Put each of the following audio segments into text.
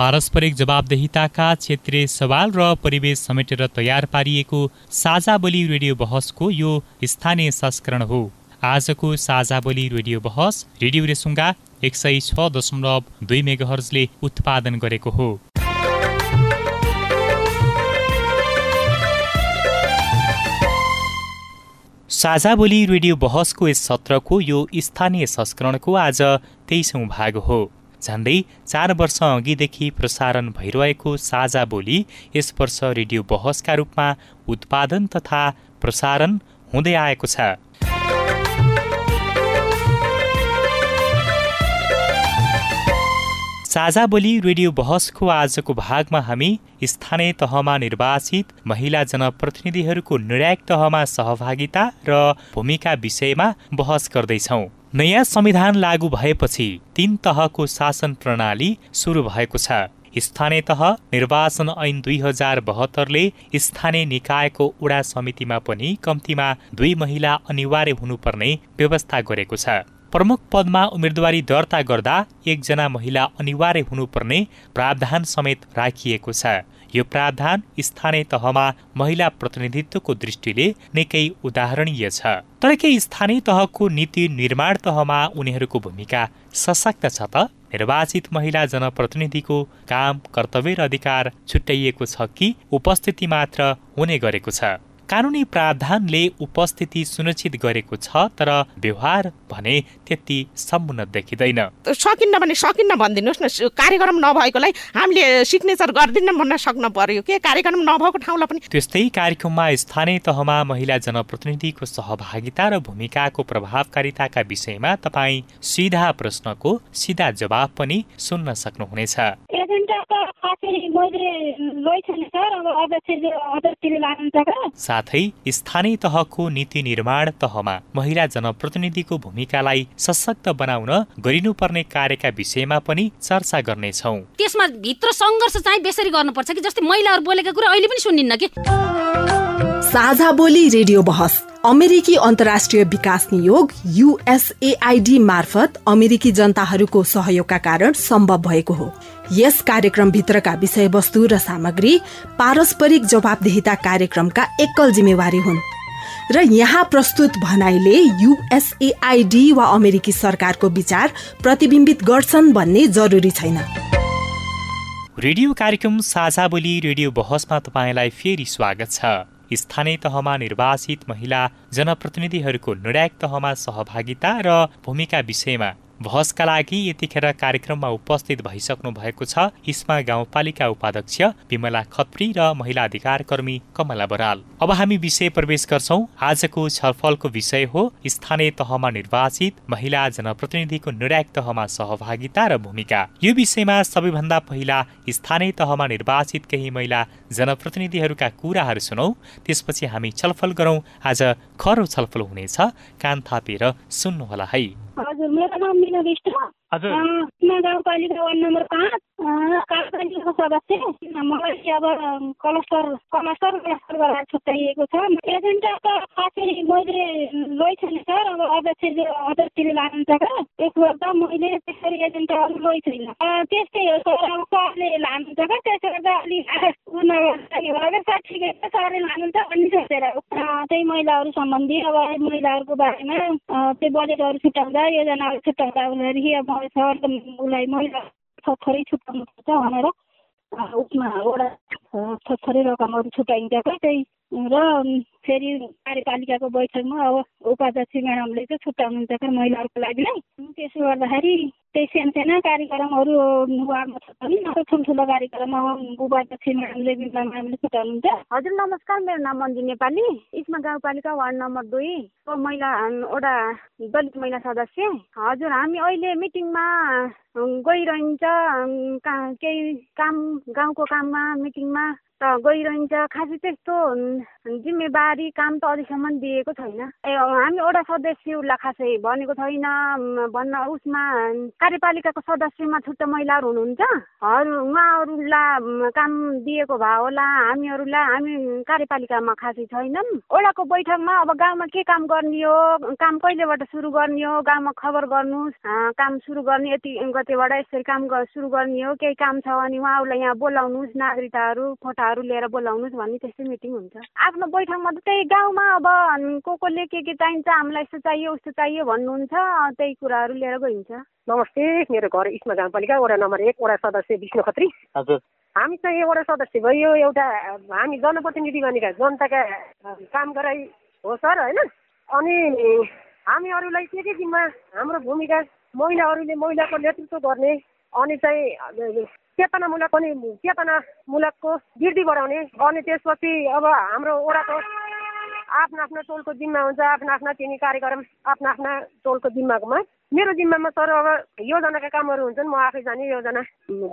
पारस्परिक जवाबदेहिताका क्षेत्रीय सवाल र परिवेश समेटेर तयार पारिएको साझा बोली रेडियो बहसको यो स्थानीय संस्करण हो। आजको साझा बोली रेडियो बहस रेडियो रेसुङ्गा एक सय छ दशमलव दुई मेगाहर्जले उत्पादन गरेको हो। साझा बोली रेडियो बहसको यस सत्रको यो स्थानीय संस्करणको आज तेइसौँ भाग हो। झन्डै चार वर्ष अघिदेखि प्रसारण भइरहेको साझा बोली यस वर्ष रेडियो बहसका रूपमा उत्पादन तथा प्रसारण हुँदै आएको छ। साझा बोली रेडियो बहसको आजको भागमा हामी स्थानीय तहमा निर्वाचित महिला जनप्रतिनिधिहरूको निर्णायक तहमा सहभागिता र भूमिका विषयमा बहस गर्दैछौँ। नयाँ संविधान लागू भएपछि तीन तहको शासन प्रणाली सुरु भएको छ। स्थानीय तह निर्वाचन ऐन दुई हजार बहत्तरले स्थानीय निकायको उडा समितिमा पनि कम्तीमा दुई महिला अनिवार्य हुनुपर्ने व्यवस्था गरेको छ। प्रमुख पदमा उम्मेदवारी दर्ता गर्दा एकजना महिला अनिवार्य हुनुपर्ने प्रावधान समेत राखिएको छ। यो प्रावधान स्थानीय तहमा महिला प्रतिनिधित्वको दृष्टिले निकै उदाहरणीय छ। तर के स्थानीय तहको नीति निर्माण तहमा उनीहरूको भूमिका सशक्त छ त? निर्वाचित महिला जनप्रतिनिधिको काम कर्तव्य र अधिकार छुट्याइएको छ कि उपस्थिति मात्र हुने गरेको छ? कानुनी प्रावधानले उपस्थिति सुनिश्चित गरेको छ तर व्यवहार भने त्यति समुन्नत देखिँदैन। सकिन्न भने सकिन्न भनिदिनुहोस् न कार्यक्रम नभएकोलाई हामीले सिग्नेचर गरिदिन भन्न सक्नु पर्यो। के कार्यक्रम नभएको ठाउँलाई पनि त्यस्तै कार्यक्रममा स्थानीय तहमा महिला जनप्रतिनिधिको सहभागिता र भूमिकाको प्रभावकारिताका विषयमा तपाईँ सिधा प्रश्नको सिधा जवाब पनि सुन्न सक्नुहुनेछ। साथै स्थानीय तहको नीति निर्माण तहमा महिला जनप्रतिनिधिको भूमिकालाई सशक्त बनाउन गरिनुपर्ने कार्यका विषयमा पनि चर्चा गर्नेछौ। त्यसमा भित्र सङ्घर्ष चाहिँ बेसरी गर्नुपर्छ कि? जस्तै महिलाहरू बोलेका कुरा अहिले पनि सुनिन्न कि? साझा बोली रेडियो बहस अमेरिकी अन्तर्राष्ट्रिय विकास नियोग युएसएआइडी मार्फत अमेरिकी जनताहरूको सहयोगका कारण सम्भव भएको हो। यस कार्यक्रमभित्रका विषयवस्तु र सामग्री पारस्परिक जवाबदेहिता कार्यक्रमका एकल जिम्मेवारी हुन्। र यहाँ प्रस्तुत भनाइले युएसएआइडी वा अमेरिकी सरकारको विचार प्रतिबिम्बित गर्छन् भन्ने जरुरी छैन। रेडियो कार्यक्रम साझा बोली रेडियो बहसमा तपाईँलाई फेरि स्वागत छ। स्थानीय तहमा निर्वाचित महिला जनप्रतिनिधिहरूको निर्णायक तहमा सहभागिता र भूमिका विषयमा बहसका लागि यतिखेर कार्यक्रममा उपस्थित भइसक्नु भएको छ इस्मा गाउँपालिका उपाध्यक्ष विमला खत्री र महिला अधिकार कर्मी कमला बराल। अब हामी विषय प्रवेश गर्छौ। आजको छलफलको विषय हो स्थानीय तहमा निर्वाचित महिला जनप्रतिनिधिको निर्णायक तहमा सहभागिता र भूमिका। यो विषयमा सबैभन्दा पहिला स्थानीय तहमा निर्वाचित केही महिला जनप्रतिनिधिहरूका कुराहरू सुनौ। त्यसपछि हामी छलफल गरौँ। आज खरो छलफल हुनेछ। कान थापेर सुन्नुहोला है। हजुर मेरो नाम मिना विष्ट गाउँपालिका वार्ड नम्बर पाँच। कार्यपालिकाको सदस्य मलाई अब क्लस्टर क्लस्टर क्लस्टर गरेर छुट्याइएको छ। एजेन्डा त खासै मैले लै छैन सर। अब अध्यक्षले अध्यक्षले लानुहुन्छ क्या यसबाट मैले त्यसरी एजेन्डा लै छैन त्यस्तै हो सर। अब सरले लानुहुन्छ क्या त्यसले गर्दा अलिक सर्टिफिकेट सरले लानुहुन्छ भन्ने सोचेर। त्यही महिलाहरू सम्बन्धी अब महिलाहरूको बारेमा त्यो बजेटहरू छुट्याउँदा योजनाहरू छुट्याउँदा उनीहरू अब भएछ उसलाई महिला छोरी छुट्याउनु पर्छ भनेर उसमा वडा छोरी रकमहरू छुट्याइन्छ क्या त्यही र फेरि कार्यपालिकाको बैठकमा अब उपाध्यक्ष म्याडमले चाहिँ छुट्याउनुहुन्छ क्या महिलाहरूको लागि नै। त्यसो गर्दाखेरि त्यही सानसाना कार्यक्रमहरू वार्डमा छ भने नत्र ठुल्ठुलो कार्यक्रम उपाध्यक्ष म्याडमले बिमला म्याडमले छुट्याउनुहुन्छ हजुर नमस्कार मेरो नाम मन्जु नेपाली। इस्मा गाउँपालिका वार्ड नम्बर दुई। महिला एउटा दलित महिला सदस्य। हजुर हामी अहिले मिटिङमा गइरहन्छ केही काम गाउँको काममा मिटिङमा। त गइरहन्छ खासै त्यस्तो जिम्मेवारी काम त अहिलेसम्म दिएको छैन। ए हामी वडा सदस्यहरूलाई खासै भनेको छैन। भन्न उसमा कार्यपालिकाको सदस्यमा छुट्टै महिलाहरू हुनुहुन्छ। उहाँहरूलाई काम दिएको भए होला। हामीहरूलाई हामी कार्यपालिकामा खासै छैनौँ वडाको बैठकमा अब गाउँमा के काम गर्ने हो? काम कहिलेबाट सुरु गर्ने हो? गाउँमा खबर गर्नुहोस्। काम सुरु गर्ने यति गतेबाट यसरी काम सुरु गर्ने हो। केही काम छ भने उहाँहरूलाई यहाँ बोलाउनुहोस्। नागरिकताहरू फोटाहरू लिएर बोलाउनुहोस् भन्ने त्यस्तै मिटिङ हुन्छ। आफ्नो बैठकमा त त्यही गाउँमा अब को कोले के के चाहिन्छ हामीलाई यस्तो चाहियो उस्तो चाहियो भन्नुहुन्छ त्यही कुराहरू लिएर गइन्छ। नमस्ते मेरो घर इस्मा गाउँपालिका वडा नम्बर एक वडा सदस्य विष्णु खत्री। हजुर। हामी चाहिँ वडा सदस्य भयो एउटा हामी जनप्रतिनिधि भनेका जनताका काम गराइ हो सर होइन? अनि हामीहरूलाई के के जिम्मा हाम्रो भूमिका महिलाहरूले महिलाको नेतृत्व गर्ने अनि चाहिँ चेतनामूलक पनि चेतनामूलकको वृद्धि बढाउने अनि त्यसपछि अब हाम्रो वडाको आफ्नो आफ्नो टोलको जिम्मा हुन्छ आफ्ना आफ्ना तिनी कार्यक्रम आफ्ना आफ्ना टोलको जिम्माकोमा मेरो जिम्मामा सर अब योजनाका कामहरू हुन्छन् म आफै जाने योजना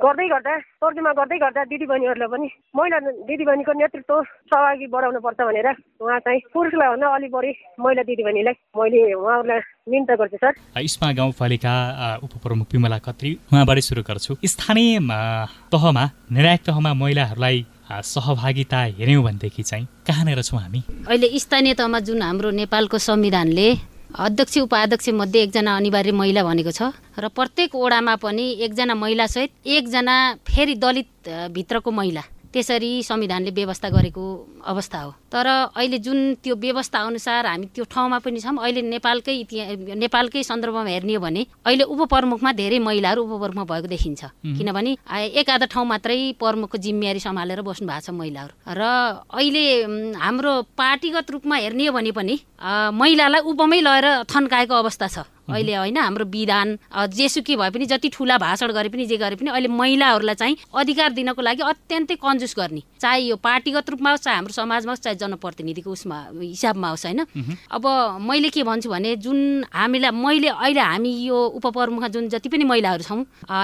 गर्दै गर्दा तर्जुमा गर्दै गर्दा दिदीबहिनीहरूलाई पनि महिला दिदीबहिनीको नेतृत्व सहभागी बढाउनु पर्छ भनेर उहाँ चाहिँ पुरुषलाई भन्दा अलिक बढी महिला दिदीबहिनीलाई मैले उहाँहरूलाई निम्त गर्छु सर। इस्मा गाउँपालिका उपप्रमुख विमला खत्री उहाँबाटै सुरु गर्छु। स्थानीय तहमा निर्णायक तहमा महिलाहरूलाई सहभागिता हेऱ्यौँ भनेदेखि चाहिँ कहाँनिर छौँ हामी? अहिले स्थानीय तहमा जुन हाम्रो नेपालको संविधानले अध्यक्ष उपाध्यक्ष मध्ये एकजना अनिवार्य महिला भनेको छ र प्रत्येक ओडामा पनि एकजना महिलासहित एकजना फेरि दलित भित्रको महिला। त्यसरी संविधानले व्यवस्था गरेको अवस्था हो। तर अहिले जुन त्यो व्यवस्था अनुसार हामी त्यो ठाउँमा पनि छौँ अहिले नेपालकै इतिहास नेपालकै सन्दर्भमा हेर्ने हो भने अहिले उपप्रमुखमा धेरै महिलाहरू उपप्रमुखमा भएको देखिन्छ। किनभने एक आधा ठाउँ मात्रै प्रमुखको जिम्मेवारी सम्हालेर बस्नु भएको छ महिलाहरू। र अहिले हाम्रो पार्टीगत रूपमा हेर्ने हो भने पनि महिलालाई उपमै लगेर थन्काएको अवस्था छ। अहिले होइन हाम्रो विधान जेसुकै भए पनि जति ठुला भाषण गरे पनि जे गरे पनि अहिले महिलाहरूलाई चाहिँ अधिकार दिनको लागि अत्यन्तै कन्जुस गर्ने। चाहे यो पार्टीगत रूपमा होस् चाहे हाम्रो समाजमा होस् चाहे जनप्रतिनिधिको उसमा हिसाबमा होस् होइन। अब मैले के भन्छु भने जुन हामीलाई मैले अहिले हामी यो उपप्रमुखमा जुन जति पनि महिलाहरू छौँ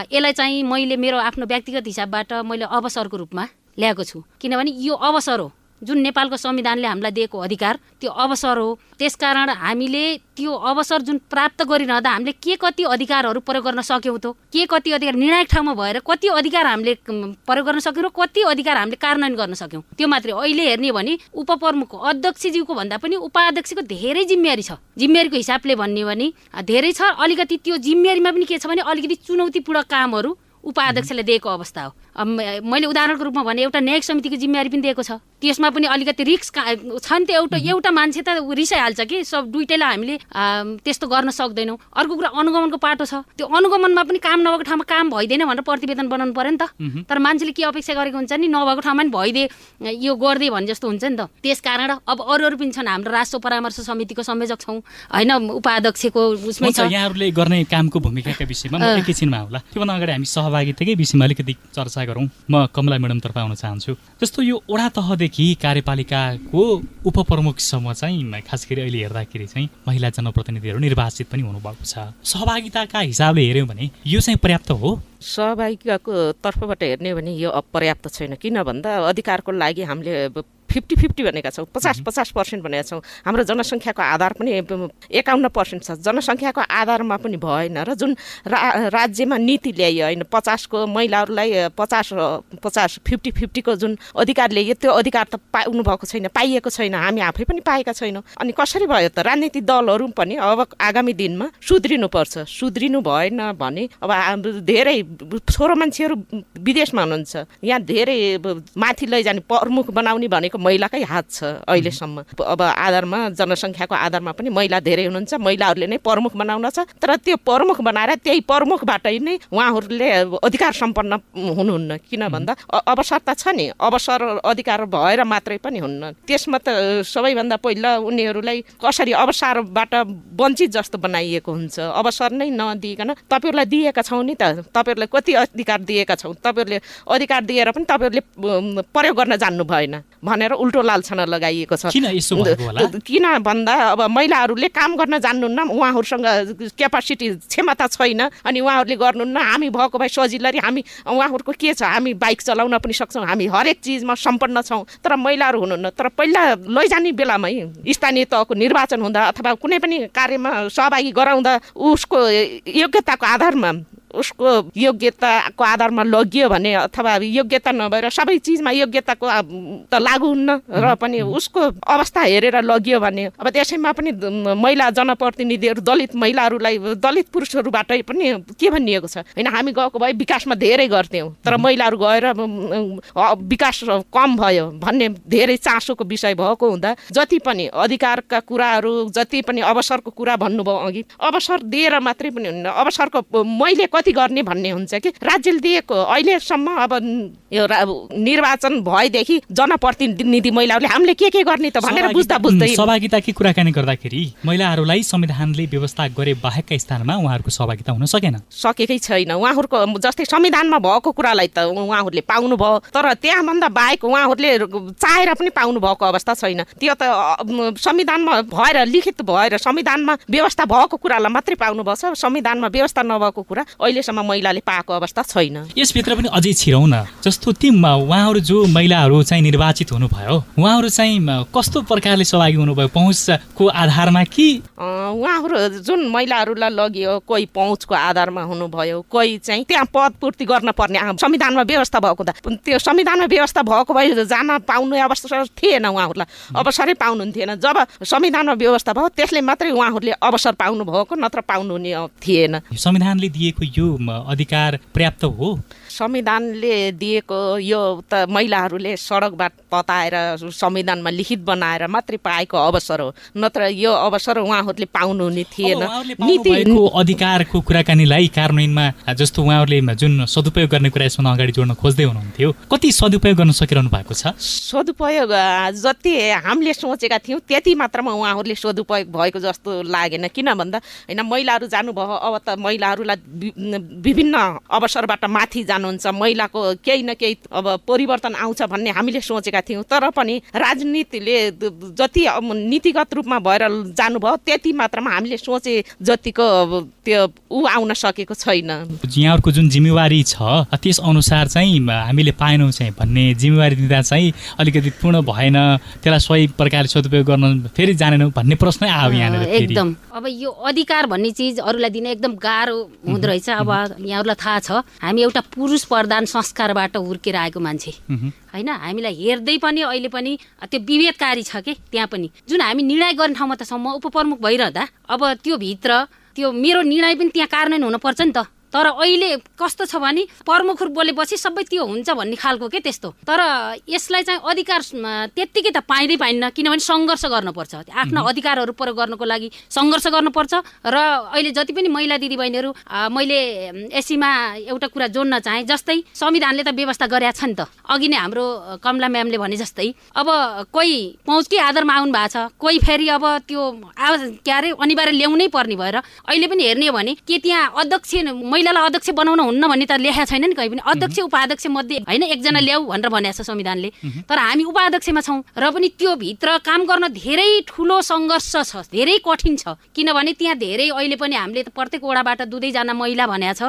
यसलाई चाहिँ मैले मेरो आफ्नो व्यक्तिगत हिसाबबाट मैले अवसरको रूपमा ल्याएको छु। किनभने यो अवसर हो। जुन नेपालको संविधानले हामीलाई दिएको अधिकार त्यो अवसर हो। त्यसकारण हामीले त्यो अवसर जुन प्राप्त गरिरहँदा हामीले के कति अधिकारहरू प्रयोग गर्न सक्यौँ त? के कति अधिकार निर्णायक ठाउँमा भएर कति अधिकार हामीले प्रयोग गर्न सक्यौँ र कति अधिकार हामीले कार्यान्वयन गर्न सक्यौँ? त्यो मात्रै अहिले हेर्ने भने उपप्रमुखको अध्यक्षज्यूको भन्दा पनि उपाध्यक्षको धेरै जिम्मेवारी छ। जिम्मेवारीको हिसाबले भन्ने भने धेरै छ। अलिकति त्यो जिम्मेवारीमा पनि के छ भने अलिकति चुनौतीपूर्ण कामहरू उपाध्यक्षले दिएको अवस्था हो। मैले उदाहरणको रूपमा भने एउटा न्यायिक समितिको जिम्मेवारी पनि दिएको छ। त्यसमा पनि अलिकति रिक्स छ नि त एउटा एउटा मान्छे त रिसाइहाल्छ कि? सब दुइटैलाई हामीले त्यस्तो गर्न सक्दैनौँ। अर्को कुरा अनुगमनको पाटो छ। त्यो अनुगमनमा पनि काम नभएको ठाउँमा काम भइदिएन भनेर प्रतिवेदन बनाउनु पऱ्यो नि त। तर मान्छेले के अपेक्षा गरेको हुन्छ नि नभएको ठाउँमा पनि भइदिए यो गरिदिए भने जस्तो हुन्छ नि त। त्यस कारण अब अरू अरू पनि छन् हाम्रो राष्ट्र परामर्श समितिको संयोजक छौँ। होइन उपाध्यक्षको उसमै छ। यहाँहरूले गर्ने कामको भूमिकाका विषयमा एकैछिनमा होला। त्योभन्दा अगाडि हामी सहभागिताकै विषयमा अलिकति चर्चा गरौँ। म कमला म्याडमतर्फ आउन चाहन्छु। जस्तो यो ओडा तहदेखि कार्यपालिकाको उपप्रमुखसम्म चाहिँ खास गरी अहिले हेर्दाखेरि चाहिँ महिला जनप्रतिनिधिहरू निर्वाचित पनि हुनुभएको छ। सहभागिताका हिसाबले हेऱ्यौँ भने यो चाहिँ पर्याप्त हो? सहभागिताको तर्फबाट हेर्ने भने यो अपर्याप्त छैन। किन भन्दा अधिकारको लागि हामीले फिफ्टी फिफ्टी भनेका छौँ पचास पचास पर्सेन्ट भनेका छौँ। हाम्रो जनसङ्ख्याको आधार पनि एकाउन्न पर्सेन्ट छ। जनसङ्ख्याको आधारमा पनि भएन र जुन रा राज्यमा नीति ल्याइयो होइन पचासको महिलाहरूलाई पचास पचास फिफ्टी फिफ्टीको जुन अधिकार ल्याइयो त्यो अधिकार त पाउनु भएको छैन पाइएको छैन हामी आफै पनि पाएका छैनौँ। अनि कसरी भयो त राजनीतिक दलहरू पनि अब आगामी दिनमा सुध्रिनु पर्छ सुध्रिनु भएन भने अब हाम्रो धेरै छोरो मान्छेहरू विदेशमा हुनुहुन्छ। यहाँ धेरै माथि लैजाने प्रमुख बनाउने भनेको महिलाकै हात छ अहिलेसम्म। अब आधारमा जनसङ्ख्याको आधारमा पनि महिला धेरै हुनुहुन्छ महिलाहरूले नै प्रमुख बनाउन छ। तर त्यो प्रमुख बनाएर त्यही प्रमुखबाट नै उहाँहरूले अधिकार सम्पन्न हुनुहुन्न। किन भन्दा अवसर त छ नि अवसर अधिकार भएर मात्रै पनि हुन्न। त्यसमा त सबैभन्दा पहिला उनीहरूलाई कसरी अवसरबाट वञ्चित जस्तो बनाइएको हुन्छ? अवसर नै नदिइकन तपाईँहरूलाई दिएका छौँ नि त। तपाईँहरूलाई कति अधिकार दिएका छौँ? तपाईँहरूले अधिकार दिएर पनि तपाईँहरूले प्रयोग गर्न जान्नु भएन। भनेर उल्टो लालछन लगाइएको छ। किन भन्दा अब महिलाहरूले काम गर्न जान्नुहुन्न उहाँहरूसँग क्यापासिटी क्षमता छैन अनि उहाँहरूले गर्नुहुन्न हामी भएको भए सजिलै हामी उहाँहरूको के छ? हामी बाइक चलाउन पनि सक्छौँ हामी हरेक चिजमा सम्पन्न छौँ। तर महिलाहरू हुनुहुन्न तर पहिला लैजाने बेलामै स्थानीय तहको निर्वाचन हुँदा अथवा कुनै पनि कार्यमा सहभागी गराउँदा उसको योग्यताको आधारमा उसको योग्यताको आधारमा लगियो भने अथवा योग्यता नभएर सबै चिजमा योग्यताको त लागु हुन्न र पनि उसको अवस्था हेरेर लगियो भने अब त्यसैमा पनि महिला जनप्रतिनिधिहरू दलित महिलाहरूलाई दलित पुरुषहरूबाटै पनि के भनिएको छ? होइन हामी गएको भए विकासमा धेरै गर्थ्यौँ तर महिलाहरू गएर विकास कम भयो भन्ने धेरै चासोको विषय भएको हुँदा जति पनि अधिकारका कुराहरू जति पनि अवसरको कुरा भन्नुभयो अघि अवसर दिएर मात्रै पनि हुन्न। अवसरको मैले कति गर्ने भन्ने हुन्छ कि? राज्यले दिएको अहिलेसम्म अब यो निर्वाचन भएदेखि जनप्रतिनिधि महिलाहरूले हामीले के के गर्ने त भनेर बुझ्दा बुझ्दै सहभागिताकै कुराकानी गर्दाखेरि महिलाहरूलाई संविधानले व्यवस्था गरे बाहेकका स्थानमा उहाँहरूको सहभागिता हुन सकेन। सकेकै छैन। उहाँहरूको जस्तै संविधानमा भएको कुरालाई त उहाँहरूले पाउनु भयो तर त्यहाँभन्दा बाहेक उहाँहरूले चाहेर पनि पाउनु भएको अवस्था छैन। त्यो त संविधानमा भएर लिखित भएर संविधानमा व्यवस्था भएको कुरालाई मात्रै पाउनु भएको छ संविधानमा व्यवस्था नभएको कुरा अहिलेसम्म महिलाले पाएको अवस्था छैन। यसभित्र पनि अझै छिरौँ न जस्तो ती उहाँहरू जो महिलाहरू चाहिँ निर्वाचित हुनुभयो उहाँहरू चाहिँ कस्तो प्रकारले सहभागी हुनुभयो पहुँचको आधारमा कि? उहाँहरू जुन महिलाहरूलाई लगियो कोही पहुँचको आधारमा हुनुभयो कोही चाहिँ त्यहाँ पद पूर्ति गर्न पर्ने संविधानमा व्यवस्था भएको त त्यो संविधानमा व्यवस्था भएको भए जान पाउनु अवसर थिएन उहाँहरूलाई। अवसरै पाउनु थिएन जब संविधानमा व्यवस्था भयो त्यसले मात्रै उहाँहरूले अवसर पाउनु भएको नत्र पाउनु थिएन। संविधानले दिएको यो अधिकार पर्याप्त हो। संविधानले दिएको यो त महिलाहरूले सडकबाट तताएर संविधानमा लिखित बनाएर मात्रै पाएको अवसर हो। नत्र यो अवसर उहाँहरूले पाउनु नि थिएन नीति अधिकारको कुराकानीलाई कार्यान्वयनमा जस्तो उहाँहरूले जुन सदुपयोग गर्ने कुरा यसमा अगाडि जोड्न खोज्दै हुनुहुन्थ्यो कति सदुपयोग गर्न सकिरहनु भएको छ? सदुपयोग जति हामीले सोचेका थियौँ त्यति मात्रामा उहाँहरूले सदुपयोग भएको जस्तो लागेन। किन भन्दा होइन महिलाहरू जानुभयो अब त महिलाहरूलाई विभिन्न अवसरबाट माथि जानुहुन्छ महिलाको केही न केही अब परिवर्तन आउँछ भन्ने हामीले सोचेका थियौँ। तर पनि राजनीतिले जति नीतिगत रूपमा भएर जानुभयो त्यति मात्रामा हामीले सोचे जतिको त्यो ऊ आउन सकेको छैन। यहाँहरूको जुन जिम्मेवारी छ त्यस अनुसार चाहिँ हामीले पाएनौँ चाहिँ भन्ने जिम्मेवारी दिँदा चाहिँ अलिकति पूर्ण भएन। त्यसलाई सही प्रकारले सदुपयोग गर्न फेरि जानेनौँ भन्ने प्रश्नै आयो यहाँनिर एकदम। अब यो अधिकार भन्ने चिज अरूलाई दिन एकदम गाह्रो हुँदो रहेछ। अब यहाँहरूलाई थाहा छ। हामी एउटा पुरुष प्रधान संस्कारबाट हुर्केर आएको मान्छे होइन? हामीलाई हेर्दै पनि अहिले पनि त्यो विभेदकारी छ कि? त्यहाँ पनि। जुन हामी निर्णय गर्ने ठाउँमा त सम्म उपप्रमुख भइरहँदा अब त्यो भित्र त्यो मेरो निर्णय पनि त्यहाँ कार्यान्वयन हुनुपर्छ नि त। तर अहिले कस्तो छ भने प्रमुख बोलेपछि सबै त्यो हुन्छ भन्ने खालको के त्यस्तो? तर यसलाई चाहिँ अधिकार त्यत्तिकै त पाइँदै पाइन्न किनभने सङ्घर्ष गर्नुपर्छ। आफ्नो अधिकारहरू प्रयोग गर्नको लागि सङ्घर्ष गर्नुपर्छ र अहिले जति पनि महिला दिदीबहिनीहरू मैले एसीमा एउटा कुरा जोड्न चाहेँ जस्तै संविधानले त व्यवस्था गरेका छ नि त। अघि नै हाम्रो कमला म्यामले भने जस्तै अब कोही पहुँचकै आधारमा आउनु भएको छ कोही फेरि अब त्यो के अरे अनिवार्य ल्याउनै पर्ने भएर अहिले पनि हेर्ने हो भने के त्यहाँ अध्यक्ष महिलालाई अध्यक्ष बनाउन हुन्न भन्ने त लेखा छैन नि कहीँ पनि। अध्यक्ष उपाध्यक्ष मध्ये होइन एकजना ल्याऊ भनेर भनेको छ संविधानले। तर हामी उपाध्यक्षमा छौँ र पनि त्यो भित्र काम गर्न धेरै ठुलो सङ्घर्ष छ धेरै कठिन छ। किनभने त्यहाँ धेरै अहिले पनि हामीले प्रत्येक वडाबाट दुवैजना महिला भनेको छ।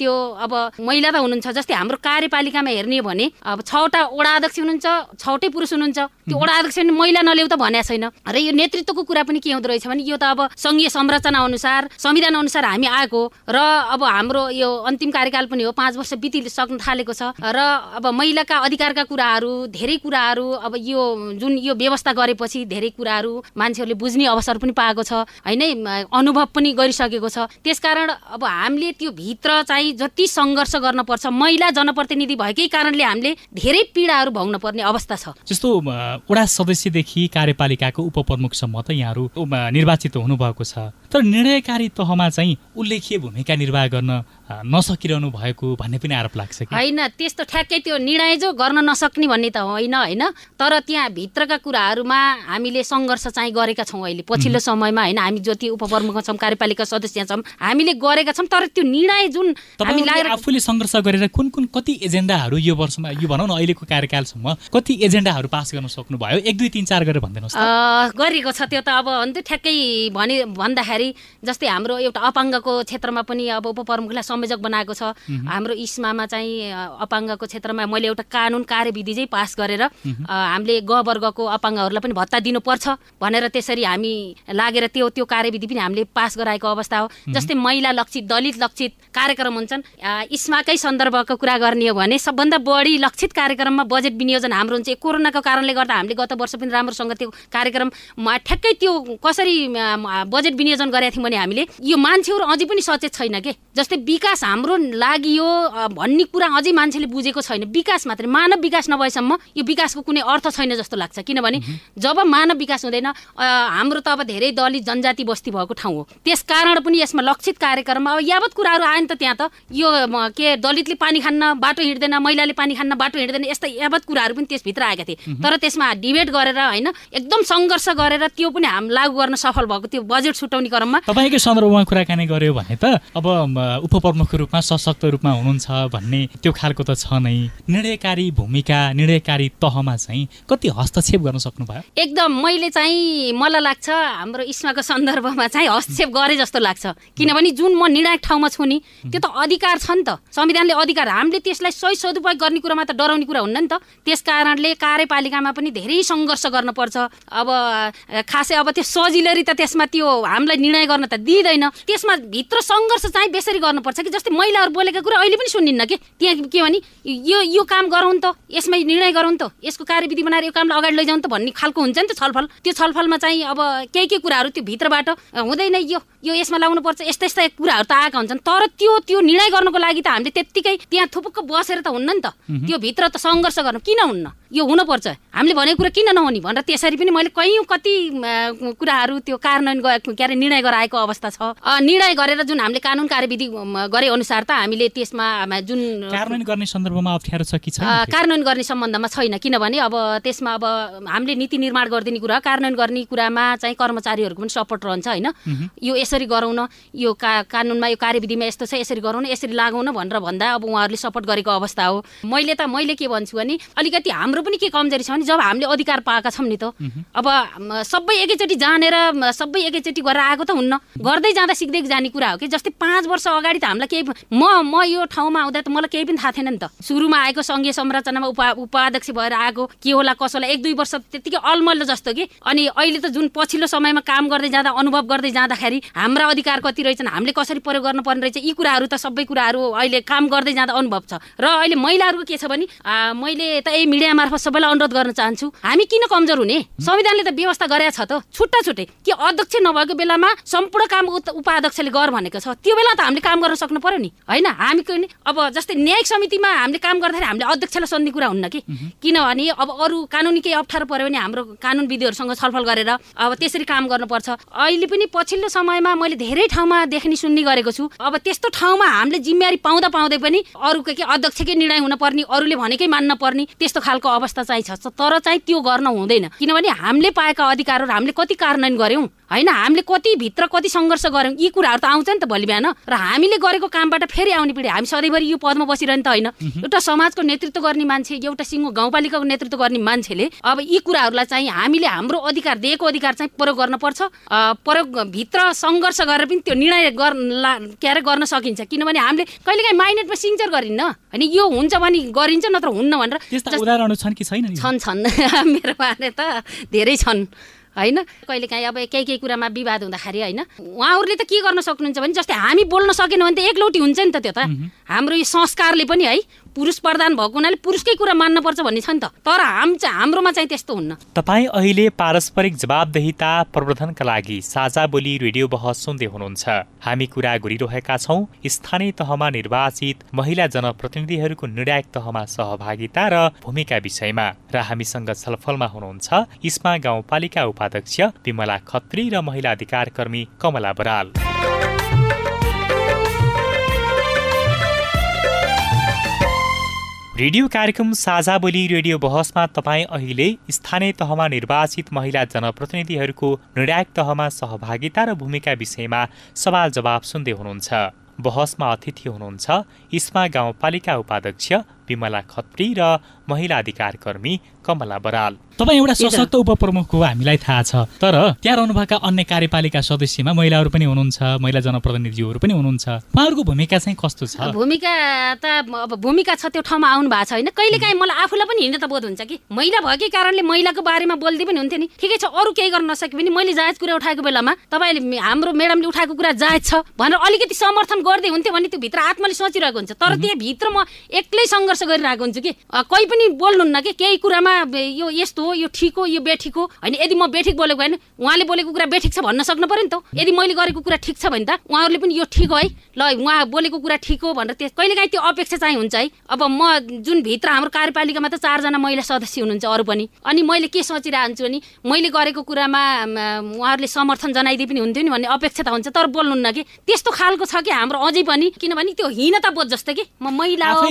त्यो अब महिला त हुनुहुन्छ जस्तै हाम्रो कार्यपालिकामा हेर्ने हो भने अब छवटा वडा अध्यक्ष हुनुहुन्छ छवटै पुरुष हुनुहुन्छ। त्यो वडा अध्यक्ष पनि महिला नल्याउ त भनेको छैन। र यो नेतृत्वको कुरा पनि के हुँदो रहेछ भने यो त अब सङ्घीय संरचना अनुसार संविधान अनुसार हामी आएको र अब हाम्रो यो अन्तिम कार्यकाल पनि हो पाँच वर्ष बितिसक्न थालेको छ। र अब महिलाका अधिकारका कुराहरू धेरै कुराहरू अब यो जुन यो व्यवस्था गरेपछि धेरै कुराहरू मान्छेहरूले बुझ्ने अवसर पनि पाएको छ होइन अनुभव पनि गरिसकेको छ। त्यसकारण अब हामीले त्यो भित्र चाहिँ जति सङ्घर्ष गर्नुपर्छ महिला जनप्रतिनिधि भएकै कारणले हामीले धेरै पीडाहरू भोग्न पर्ने अवस्था छ। जस्तो वडा सदस्यदेखि कार्यपालिकाको उपप्रमुखसम्म त यहाँहरू निर्वाचित हुनुभएको छ। तर निर्णयकारी तहमा चाहिँ उल्लेखीय भूमिका निर्वाह गर्न नसकिरहनु भएको भन्ने पनि आरोप लाग्छ कि? होइन त्यस्तो ठ्याक्कै त्यो निर्णय जो गर्न नसक्ने भन्ने त होइन होइन। तर त्यहाँ भित्रका कुराहरूमा हामीले सङ्घर्ष चाहिँ गरेका छौँ अहिले पछिल्लो समयमा होइन। हामी जति उपप्रमुख छौँ कार्यपालिका सदस्य छौँ हामीले गरेका छौँ तर त्यो निर्णय जुन हामी आफूले सङ्घर्ष गरेर कुन कुन कति एजेन्डाहरू यो वर्षमा यो भनौँ न अहिलेको कार्यकालसम्म कति एजेन्डाहरू पास गर्न सक्नुभयो? एक दुई तिन चार गरेर भनिदिनुहोस् गरिएको छ त्यो त अब ठ्याक्कै भने भन्दाखेरि जस्तै हाम्रो एउटा अपाङ्गको क्षेत्रमा पनि अब उपप्रमुखलाई संयोजक बनाएको छ। हाम्रो इस्मामा चाहिँ अपाङ्गको क्षेत्रमा मैले एउटा कानुन कार्यविधि चाहिँ पास गरेर हामीले ग वर्गको अपाङ्गहरूलाई पनि भत्ता दिनुपर्छ भनेर त्यसरी हामी लागेर त्यो त्यो कार्यविधि पनि हामीले पास गराएको अवस्था हो। जस्तै महिला लक्षित दलित लक्षित कार्यक्रम हुन्छन्। इस्माकै सन्दर्भको कुरा गर्ने हो भने सबभन्दा बढी लक्षित कार्यक्रममा बजेट विनियोजन हाम्रो हुन्छ। कोरोनाको कारणले गर्दा हामीले गत वर्ष पनि राम्रोसँग त्यो कार्यक्रम ठ्याक्कै त्यो कसरी बजेट विनियोजन गरेका थियौँ भने हामीले यो मान्छेहरू अझै पनि सचेत छैन के? जस्तै विकास हाम्रो लागि यो भन्ने कुरा अझै मान्छेले बुझेको छैन। विकास मात्रै मानव विकास नभएसम्म यो विकासको कुनै अर्थ छैन जस्तो लाग्छ। किनभने जब मानव विकास हुँदैन हाम्रो त अब धेरै दलित जनजाति बस्ती भएको ठाउँ हो। त्यस कारण पनि यसमा लक्षित कार्यक्रममा अब यावत कुराहरू आयो नि त त्यहाँ त। यो के दलितले पानी खान्न बाटो हिँड्दैन महिलाले पानी खान्न बाटो हिँड्दैन यस्ता यावत कुराहरू पनि त्यसभित्र आएका थिए। तर त्यसमा डिबेट गरेर होइन एकदम सङ्घर्ष गरेर त्यो पनि हाम लागू गर्न सफल भएको त्यो बजेट छुट्याउने क्रममा तपाईँकै सन्दर्भमा कुराकानी गर्यो भने त अब उपप्रमुखको रूपमा सशक्त रूपमा हुनुहुन्छ भन्ने त्यो खालको त छ नै। निर्णयकारी भूमिका निर्णयकारी तहमा चाहिँ कति हस्तक्षेप गर्न सक्नुभयो? एकदम मैले चाहिँ मलाई लाग्छ हाम्रो इस्माको सन्दर्भमा चाहिँ हस्तक्षेप गरे जस्तो लाग्छ। किनभने जुन म निर्णायक ठाउँमा छु नि त्यो त अधिकार छ नि त। संविधानले अधिकार हामीले त्यसलाई सही सदुपयोग गर्ने कुरामा त डराउने कुरा हुन्न नि त। त्यस कारणले कार्यपालिकामा पनि धेरै सङ्घर्ष गर्नुपर्छ। अब खासै अब त्यो सजिलरी त त्यसमा त्यो हामीलाई निर्णय गर्न त दिँदैन। त्यसमा भित्र सङ्घर्ष चाहिँ बेसरी गर्नुपर्छ कि जस्तै महिलाहरू बोलेका कुरा अहिले पनि सुनिन्न कि? त्यहाँ के भने यो यो काम गरौँ त यसमा निर्णय गरौँ त यसको कार्यविधि बनाएर यो कामलाई अगाडि लैजाउँ त भन्ने खालको हुन्छ नि त छलफल। त्यो छलफलमा चाहिँ अब केही केही कुराहरू त्यो भित्रबाट हुँदैन यो यो यसमा लाउनुपर्छ यस्ता यस्ता कुराहरू त आएका हुन्छन्। तर त्यो त्यो निर्णय गर्नको लागि त हामीले त्यत्तिकै त्यहाँ थुपुक्क बसेर त हुन्न नि त। त्यो भित्र त सङ्घर्ष गर्नु किन हुन्न? यो हुनुपर्छ। हामीले भनेको कुरा किन नहुने? भनेर त्यसरी पनि मैले कैयौँ कति कुराहरू त्यो कार्यान्वयन के अरे निर्णय गराएको अवस्था छ। निर्णय गरेर जुन हामीले कानुन कार्यविधि गरे अनुसार त हामीले त्यसमा जुन कार्यान्वयन गर्ने सन्दर्भमा अप्ठ्यारो छ कि छैन? कार्यान्वयन गर्ने सम्बन्धमा छैन। किनभने अब त्यसमा अब हामीले नीति निर्माण गरिदिने कुरा कार्यान्वयन गर्ने कुरामा चाहिँ कर्मचारीहरूको पनि सपोर्ट रहन्छ होइन? यो यसरी गरौँ न यो का कानुनमा यो कार्यविधिमा यस्तो छ यसरी गरौँ न यसरी लागौँ न भनेर भन्दा अब उहाँहरूले सपोर्ट गरेको अवस्था हो। मैले त मैले के भन्छु भने अलिकति हाम्रो पनि के कमजोरी छ भने जब हामीले अधिकार पाएका छौँ नि त अब सबै एकैचोटि जानेर सबै एकैचोटि गरेर आएको त हुन्न। गर्दै जाँदा सिक्दै जाने कुरा हो कि? जस्तै पाँच वर्ष अगाडि त हामीलाई केही म म यो ठाउँमा आउँदा त मलाई केही पनि थाहा थिएन नि त। सुरुमा आएको सङ्घीय संरचनामा उपा उपाध्यक्ष भएर आएको के होला कसो होला एक दुई वर्ष त्यत्तिकै अलमल्लो जस्तो कि? अनि अहिले त जुन पछिल्लो समयमा काम गर्दै जाँदा अनुभव गर्दै जाँदाखेरि हाम्रा अधिकार कति रहेछन् हामीले कसरी प्रयोग गर्नुपर्ने रहेछ यी कुराहरू त सबै कुराहरू अहिले काम गर्दै जाँदा अनुभव छ। र अहिले महिलाहरूको के छ भने मैले त यही मिडिया मार्फत सबैलाई अनुरोध गर्न चाहन्छु हामी किन कमजोर हुने? संविधानले त व्यवस्था गरेका छ त। छुट्टा छुट्टै। कि अध्यक्ष नभएको बेलामा सम्पूर्ण काम उपाध्यक्षले गर भनेको छ? त्यो बेला त हामीले काम गर्न सक्नु पर्यो नि। होइन? हामी अब जस्तै न्यायिक समितिमा हामीले काम गर्दाखेरि हामीले अध्यक्षलाई सोध्ने कुरा हुन्न कि? किनभने अब अरू कानुनी केही अप्ठ्यारो पऱ्यो भने हाम्रो कानुन विधिहरूसँग छलफल गरेर अब त्यसरी काम गर्नुपर्छ। अहिले पनि पछिल्लो समयमा मैले धेरै ठाउँमा देख्ने सुन्ने गरेको छु। अब त्यस्तो ठाउँमा हामीले जिम्मेवारी पाउँदा पाउँदै पनि अरूको के अध्यक्षकै निर्णय हुनुपर्ने अरूले भनेकै मान्न पर्ने त्यस्तो खालको अवस्था चाहिँ छ तर चाहिँ त्यो गर्न हुँदैन। किनभने हामीले पाएका अधिकारहरू हामीले कति कार्यान्वयन गऱ्यौँ? होइन हामीले कति भित्र कति सङ्घर्ष गऱ्यौँ यी कुराहरू त आउँछ नि त भोलि बिहान। र हामीले गरेको कामबाट फेरि आउने पिँढी हामी सधैँभरि यो पदमा बसिरहने त होइन। एउटा समाजको नेतृत्व गर्ने मान्छे एउटा सिङ्गो गाउँपालिकाको नेतृत्व गर्ने मान्छेले अब यी कुराहरूलाई चाहिँ हामीले हाम्रो अधिकार दिएको अधिकार चाहिँ प्रयोग गर्नुपर्छ प्रयोग भित्र सङ्घर्ष गरेर पनि त्यो निर्णय गर्न के अरे गर्न सकिन्छ। किनभने हामीले कहिलेकाहीँ माइनेटमा सिङ्चर गरिन्न। होइन यो हुन्छ भने गरिन्छ नत्र हुन्न भनेर छन् कि छैन छन् छन्। मेरो त धेरै छन्। होइन? कहिलेकाहीँ अब केही केही कुरामा विवाद हुँदाखेरि होइन उहाँहरूले त के गर्न सक्नुहुन्छ भने जस्तै हामी बोल्न सकेन भने त एकलौटी हुन्छ नि त त्यो त। हाम्रो यो संस्कारले पनि है पुरुष प्रधान भएको हुनाले पुरुषकै कुरा मान्नुपर्छ भन्ने छ नि त। तर हाम चाहिँ हाम्रोमा चाहिँ त्यस्तो हुन्न। तपाईँ अहिले पारस्परिक जवाबदेहिता प्रवर्धनका लागि साझा बोली रेडियो बहस सुन्दै हुनुहुन्छ। हामी कुरा गरिरहेका छौँ स्थानीय तहमा निर्वाचित महिला जनप्रतिनिधिहरूको निर्णायक तहमा सहभागिता र भूमिका विषयमा। र हामीसँग छलफलमा हुनुहुन्छ इस्मा गाउँपालिका उपाध्यक्ष विमला खत्री र महिला अधिकार कर्मी कमला बराल। रेडियो कार्यक्रम साझा बोली रेडियो बहसमा तपाईँ अहिले स्थानीय तहमा निर्वाचित महिला जनप्रतिनिधिहरूको निर्णायक तहमा सहभागिता र भूमिका विषयमा सवाल जवाब सुन्दै हुनुहुन्छ। बहसमा अतिथि हुनुहुन्छ इस्मा गाउँपालिका उपाध्यक्ष विमला खत्री र महिला अधिकार कर्मी कमला बराल। तपाईँ एउटा सशक्त उपप्रमुख हो हामीलाई थाहा छ। तर त्यहाँ रहनुभएका अन्य कार्यपालिका सदस्यमा महिलाहरू पनि हुनुहुन्छ महिला जनप्रतिनिधिहरू पनि हुनुहुन्छ। उहाँहरूको भूमिका चाहिँ कस्तो छ? भूमिका त अब भूमिका छ त्यो ठाउँमा आउनु भएको छ होइन। कहिलेकाहीँ मलाई आफूलाई पनि हिँड्न त बोध हुन्छ कि? महिला भएकै कारणले महिलाको बारेमा बोल्दै पनि हुन्थ्यो नि। ठिकै छ अरू केही गर्न नसके पनि मैले जायज कुरा उठाएको बेलामा तपाईँले हाम्रो म्याडमले उठाएको कुरा जायज छ भनेर अलिकति समर्थन गर्दै हुन्थ्यो भने त्यो भित्र आत्माले सोचिरहेको हुन्छ। तर त्यहाँभित्र म एक्लै सङ्घर्ष गरिरहेको हुन्छु कि। कोही पनि बोल्नुहुन्न कि केही कुरामा यो यस्तो हो यो ठिक हो यो बेठिक हो। होइन यदि म बेठिक बोलेको होइन उहाँले बोलेको कुरा बेठिक छ भन्न सक्नु पऱ्यो नि त यदि मैले गरेको कुरा ठिक छ भने त उहाँहरूले पनि यो ठिक हो है। ल उहाँ बोलेको कुरा ठिक हो भनेर त्यो कहिलेकाहीँ त्यो अपेक्षा चाहिँ हुन्छ है। अब म जुन भित्र हाम्रो कार्यपालिकामा त चारजना महिला सदस्य हुनुहुन्छ अरू पनि अनि मैले के सोचिरहन्छु भने मैले गरेको कुरामा उहाँहरूले समर्थन जनाइदिए पनि हुन्थ्यो नि भन्ने अपेक्षा त हुन्छ तर बोल्नुहुन्न कि। त्यस्तो खालको छ कि हाम्रो अझै पनि किनभने त्यो हिँड त बोध जस्तो कि। म महिला हो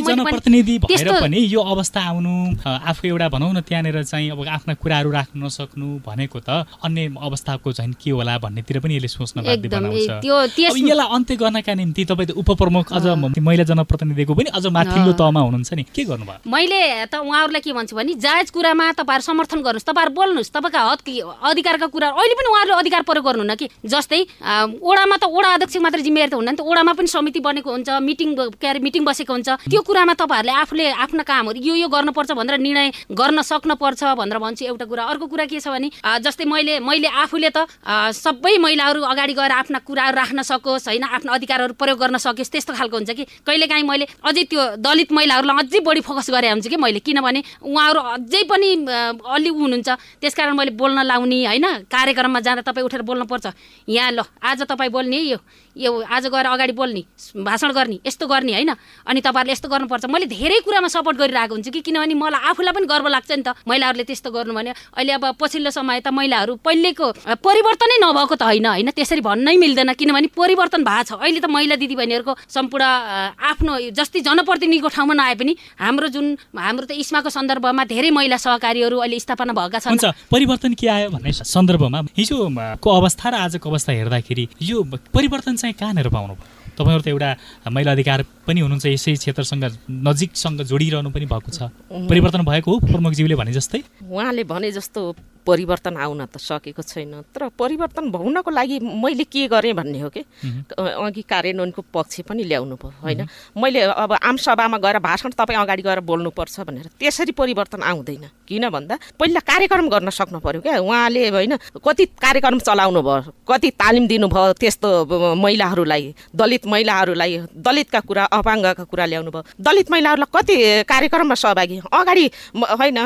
पनि यो अवस्था आउनु आफू एउटा भनौँ न त्यहाँनिर चाहिँ अब आफ्ना कुराहरू राख्न नसक्नु भनेको त अन्य अवस्थाको चाहिँ के होला भन्नेतिर पनि यसले सोच्न बाध्य बनाउँछ। यसलाई अन्त्य गर्नका निम्ति तपाईँ उपप्रमुख अझ महिला जनप्रतिनिधिको पनि अझ माथिल्लो तहमा हुनुहुन्छ नि। के गर्नुभयो? मैले त उहाँहरूलाई के भन्छु भने जायज कुरामा तपाईँहरू समर्थन गर्नुहोस् तपाईँहरू बोल्नुहोस् तपाईँका हद अधिकारका कुरा अहिले पनि उहाँहरूले अधिकार प्रयोग गर्नुहुन्न कि? जस्तै ओडामा त ओडा अध्यक्ष मात्र जिम्मेवारी त हुन्न नि त ओडामा पनि समिति बनेको हुन्छ मिटिङ के अरे मिटिङ बसेको हुन्छ। त्यो कुरामा तपाईँहरूले आफूले आफ्ना कामहरू यो यो गर्नुपर्छ भनेर निर्णय गर्न सक्नुपर्छ भनेर भन्छु। एउटा कुरा अर्को कुरा के छ भने जस्तै मैले मैले आफूले त सबै महिलाहरू अगाडि गएर आफ्ना कुराहरू राख्न सकोस् होइन आफ्ना अधिकारहरू प्रयोग गर्न सकोस् त्यस्तो खालको हुन्छ कि? कहिलेकाहीँ मैले अझै त्यो दलित महिलाहरूलाई अझै बढी फोकस गरे हुन्छु कि मैले? किनभने उहाँहरू अझै पनि अलि हुनुहुन्छ। त्यस कारण मैले बोल्न लाउने होइन कार्यक्रममा जाँदा तपाईँ उठेर बोल्नुपर्छ। यहाँ ल आज तपाईँ बोल्ने यो यो आज गएर अगाडि बोल्ने भाषण गर्ने यस्तो गर्ने होइन? अनि तपाईँहरूले यस्तो गर्नुपर्छ। मैले धेरै कुरामा सपोर्ट गरिरहेको हुन्छु कि किनभने मलाई आफूलाई पनि गर्व लाग्छ नि त। महिलाहरूले त्यस्तो गर्नु भने अहिले अब पछिल्लो समय त महिलाहरू पहिलेको परिवर्तनै नभएको त होइन होइन? त्यसरी भन्नै मिल्दैन किनभने परिवर्तन भएको छ। अहिले त महिला दिदीबहिनीहरूको सम्पूर्ण आफ्नो जस्तै जनप्रतिनिधिको ठाउँमा नआए पनि हाम्रो जुन हाम्रो त इस्माको सन्दर्भमा धेरै महिला सहकारीहरू अहिले स्थापना भएका छन्। परिवर्तन के आयो भन्ने सन्दर्भमा हिजोको अवस्था र आजको अवस्था हेर्दाखेरि यो परिवर्तन चाहिँ कहाँनिर पाउनु भयो तपाईँहरू त एउटा महिला अधिकार पनि हुनुहुन्छ यसै क्षेत्रसँग नजिकसँग जोडिरहनु पनि भएको छ। परिवर्तन भएको हो प्रमुखज्यूले भने जस्तै? उहाँले भने जस्तो परिवर्तन आउन त सकेको छैन। तर परिवर्तन हुनको लागि मैले के गरेँ भन्ने हो कि? अघि कार्यान्वयनको पक्ष पनि ल्याउनु भयो होइन। मैले अब आमसभामा गएर भाषण तपाईँ अगाडि गएर बोल्नुपर्छ भनेर त्यसरी परिवर्तन आउँदैन। किन भन्दा पहिला कार्यक्रम गर्न सक्नु पऱ्यो क्या। उहाँले होइन कति कार्यक्रम चलाउनु भयो कति तालिम दिनुभयो त्यस्तो महिलाहरूलाई दलित महिलाहरूलाई दलितका कुरा अपाङ्गका कुरा ल्याउनु भयो। दलित महिलाहरूलाई कति कार्यक्रममा सहभागी अगाडि होइन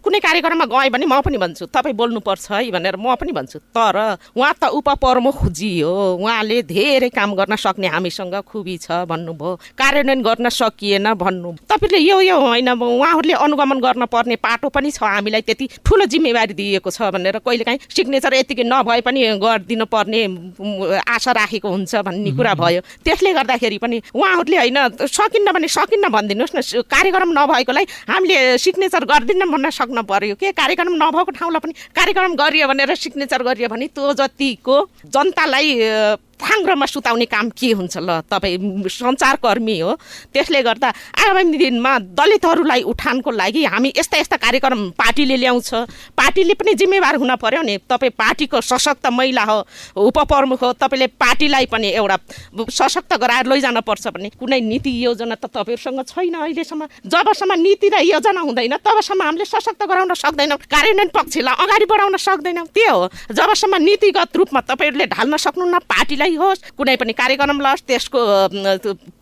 कुनै कार्यक्रममा गएँ भने म पनि भन्छु तपाईँ बोल्नुपर्छ है भनेर म पनि भन्छु। तर उहाँ त उपप्रमुखजी हो। उहाँले धेरै काम गर्न सक्ने हामीसँग खुबी छ भन्नुभयो। कार्यान्वयन गर्न सकिएन भन्नु। तपाईँले यो यो होइन उहाँहरूले अनुगमन गर्न पर्ने पाटो पनि छ। हामीलाई त्यति ठुलो जिम्मेवारी दिएको छ भनेर कहिलेकाहीँ सिग्नेचर यतिकै नभए पनि गरिदिनु पर्ने आशा राखेको हुन्छ भन्ने कुरा भयो। त्यसले गर्दाखेरि पनि उहाँहरूले होइन सकिन्न भने सकिन्न भनिदिनुहोस् न। कार्यक्रम नभएकोलाई हामीले सिग्नेचर गरिदिन्न भन्न सक्नु पर्यो। के कार्यक्रम नभएको ठाउँलाई पनि कार्यक्रम गरियो भनेर सिग्नेचर गरियो भने त्यो जतिको जनतालाई थाङ्रोमा सुताउने काम के हुन्छ ल? तपाईँ सञ्चारकर्मी हो। त्यसले गर्दा आगामी दिनमा दलितहरूलाई उठानको लागि हामी यस्ता यस्ता कार्यक्रम पार्टीले ल्याउँछ। पार्टीले पनि जिम्मेवार हुन पर्यो नि। तपाईँ पार्टीको सशक्त महिला हो उपप्रमुख हो तपाईँले पार्टीलाई पनि एउटा सशक्त गराएर लैजान पर्छ भने कुनै नीति योजना त तपाईँहरूसँग छैन अहिलेसम्म। जबसम्म नीति र योजना हुँदैन तबसम्म हामीले सशक्त गराउन सक्दैनौँ। कार्यान्वयन पक्षलाई अगाडि बढाउन सक्दैनौँ। त्यो हो। जबसम्म नीतिगत रूपमा तपाईँहरूले ढाल्न सक्नुहुन्न पार्टीलाई होस् कुनै पनि कार्यक्रम लस् त्यसको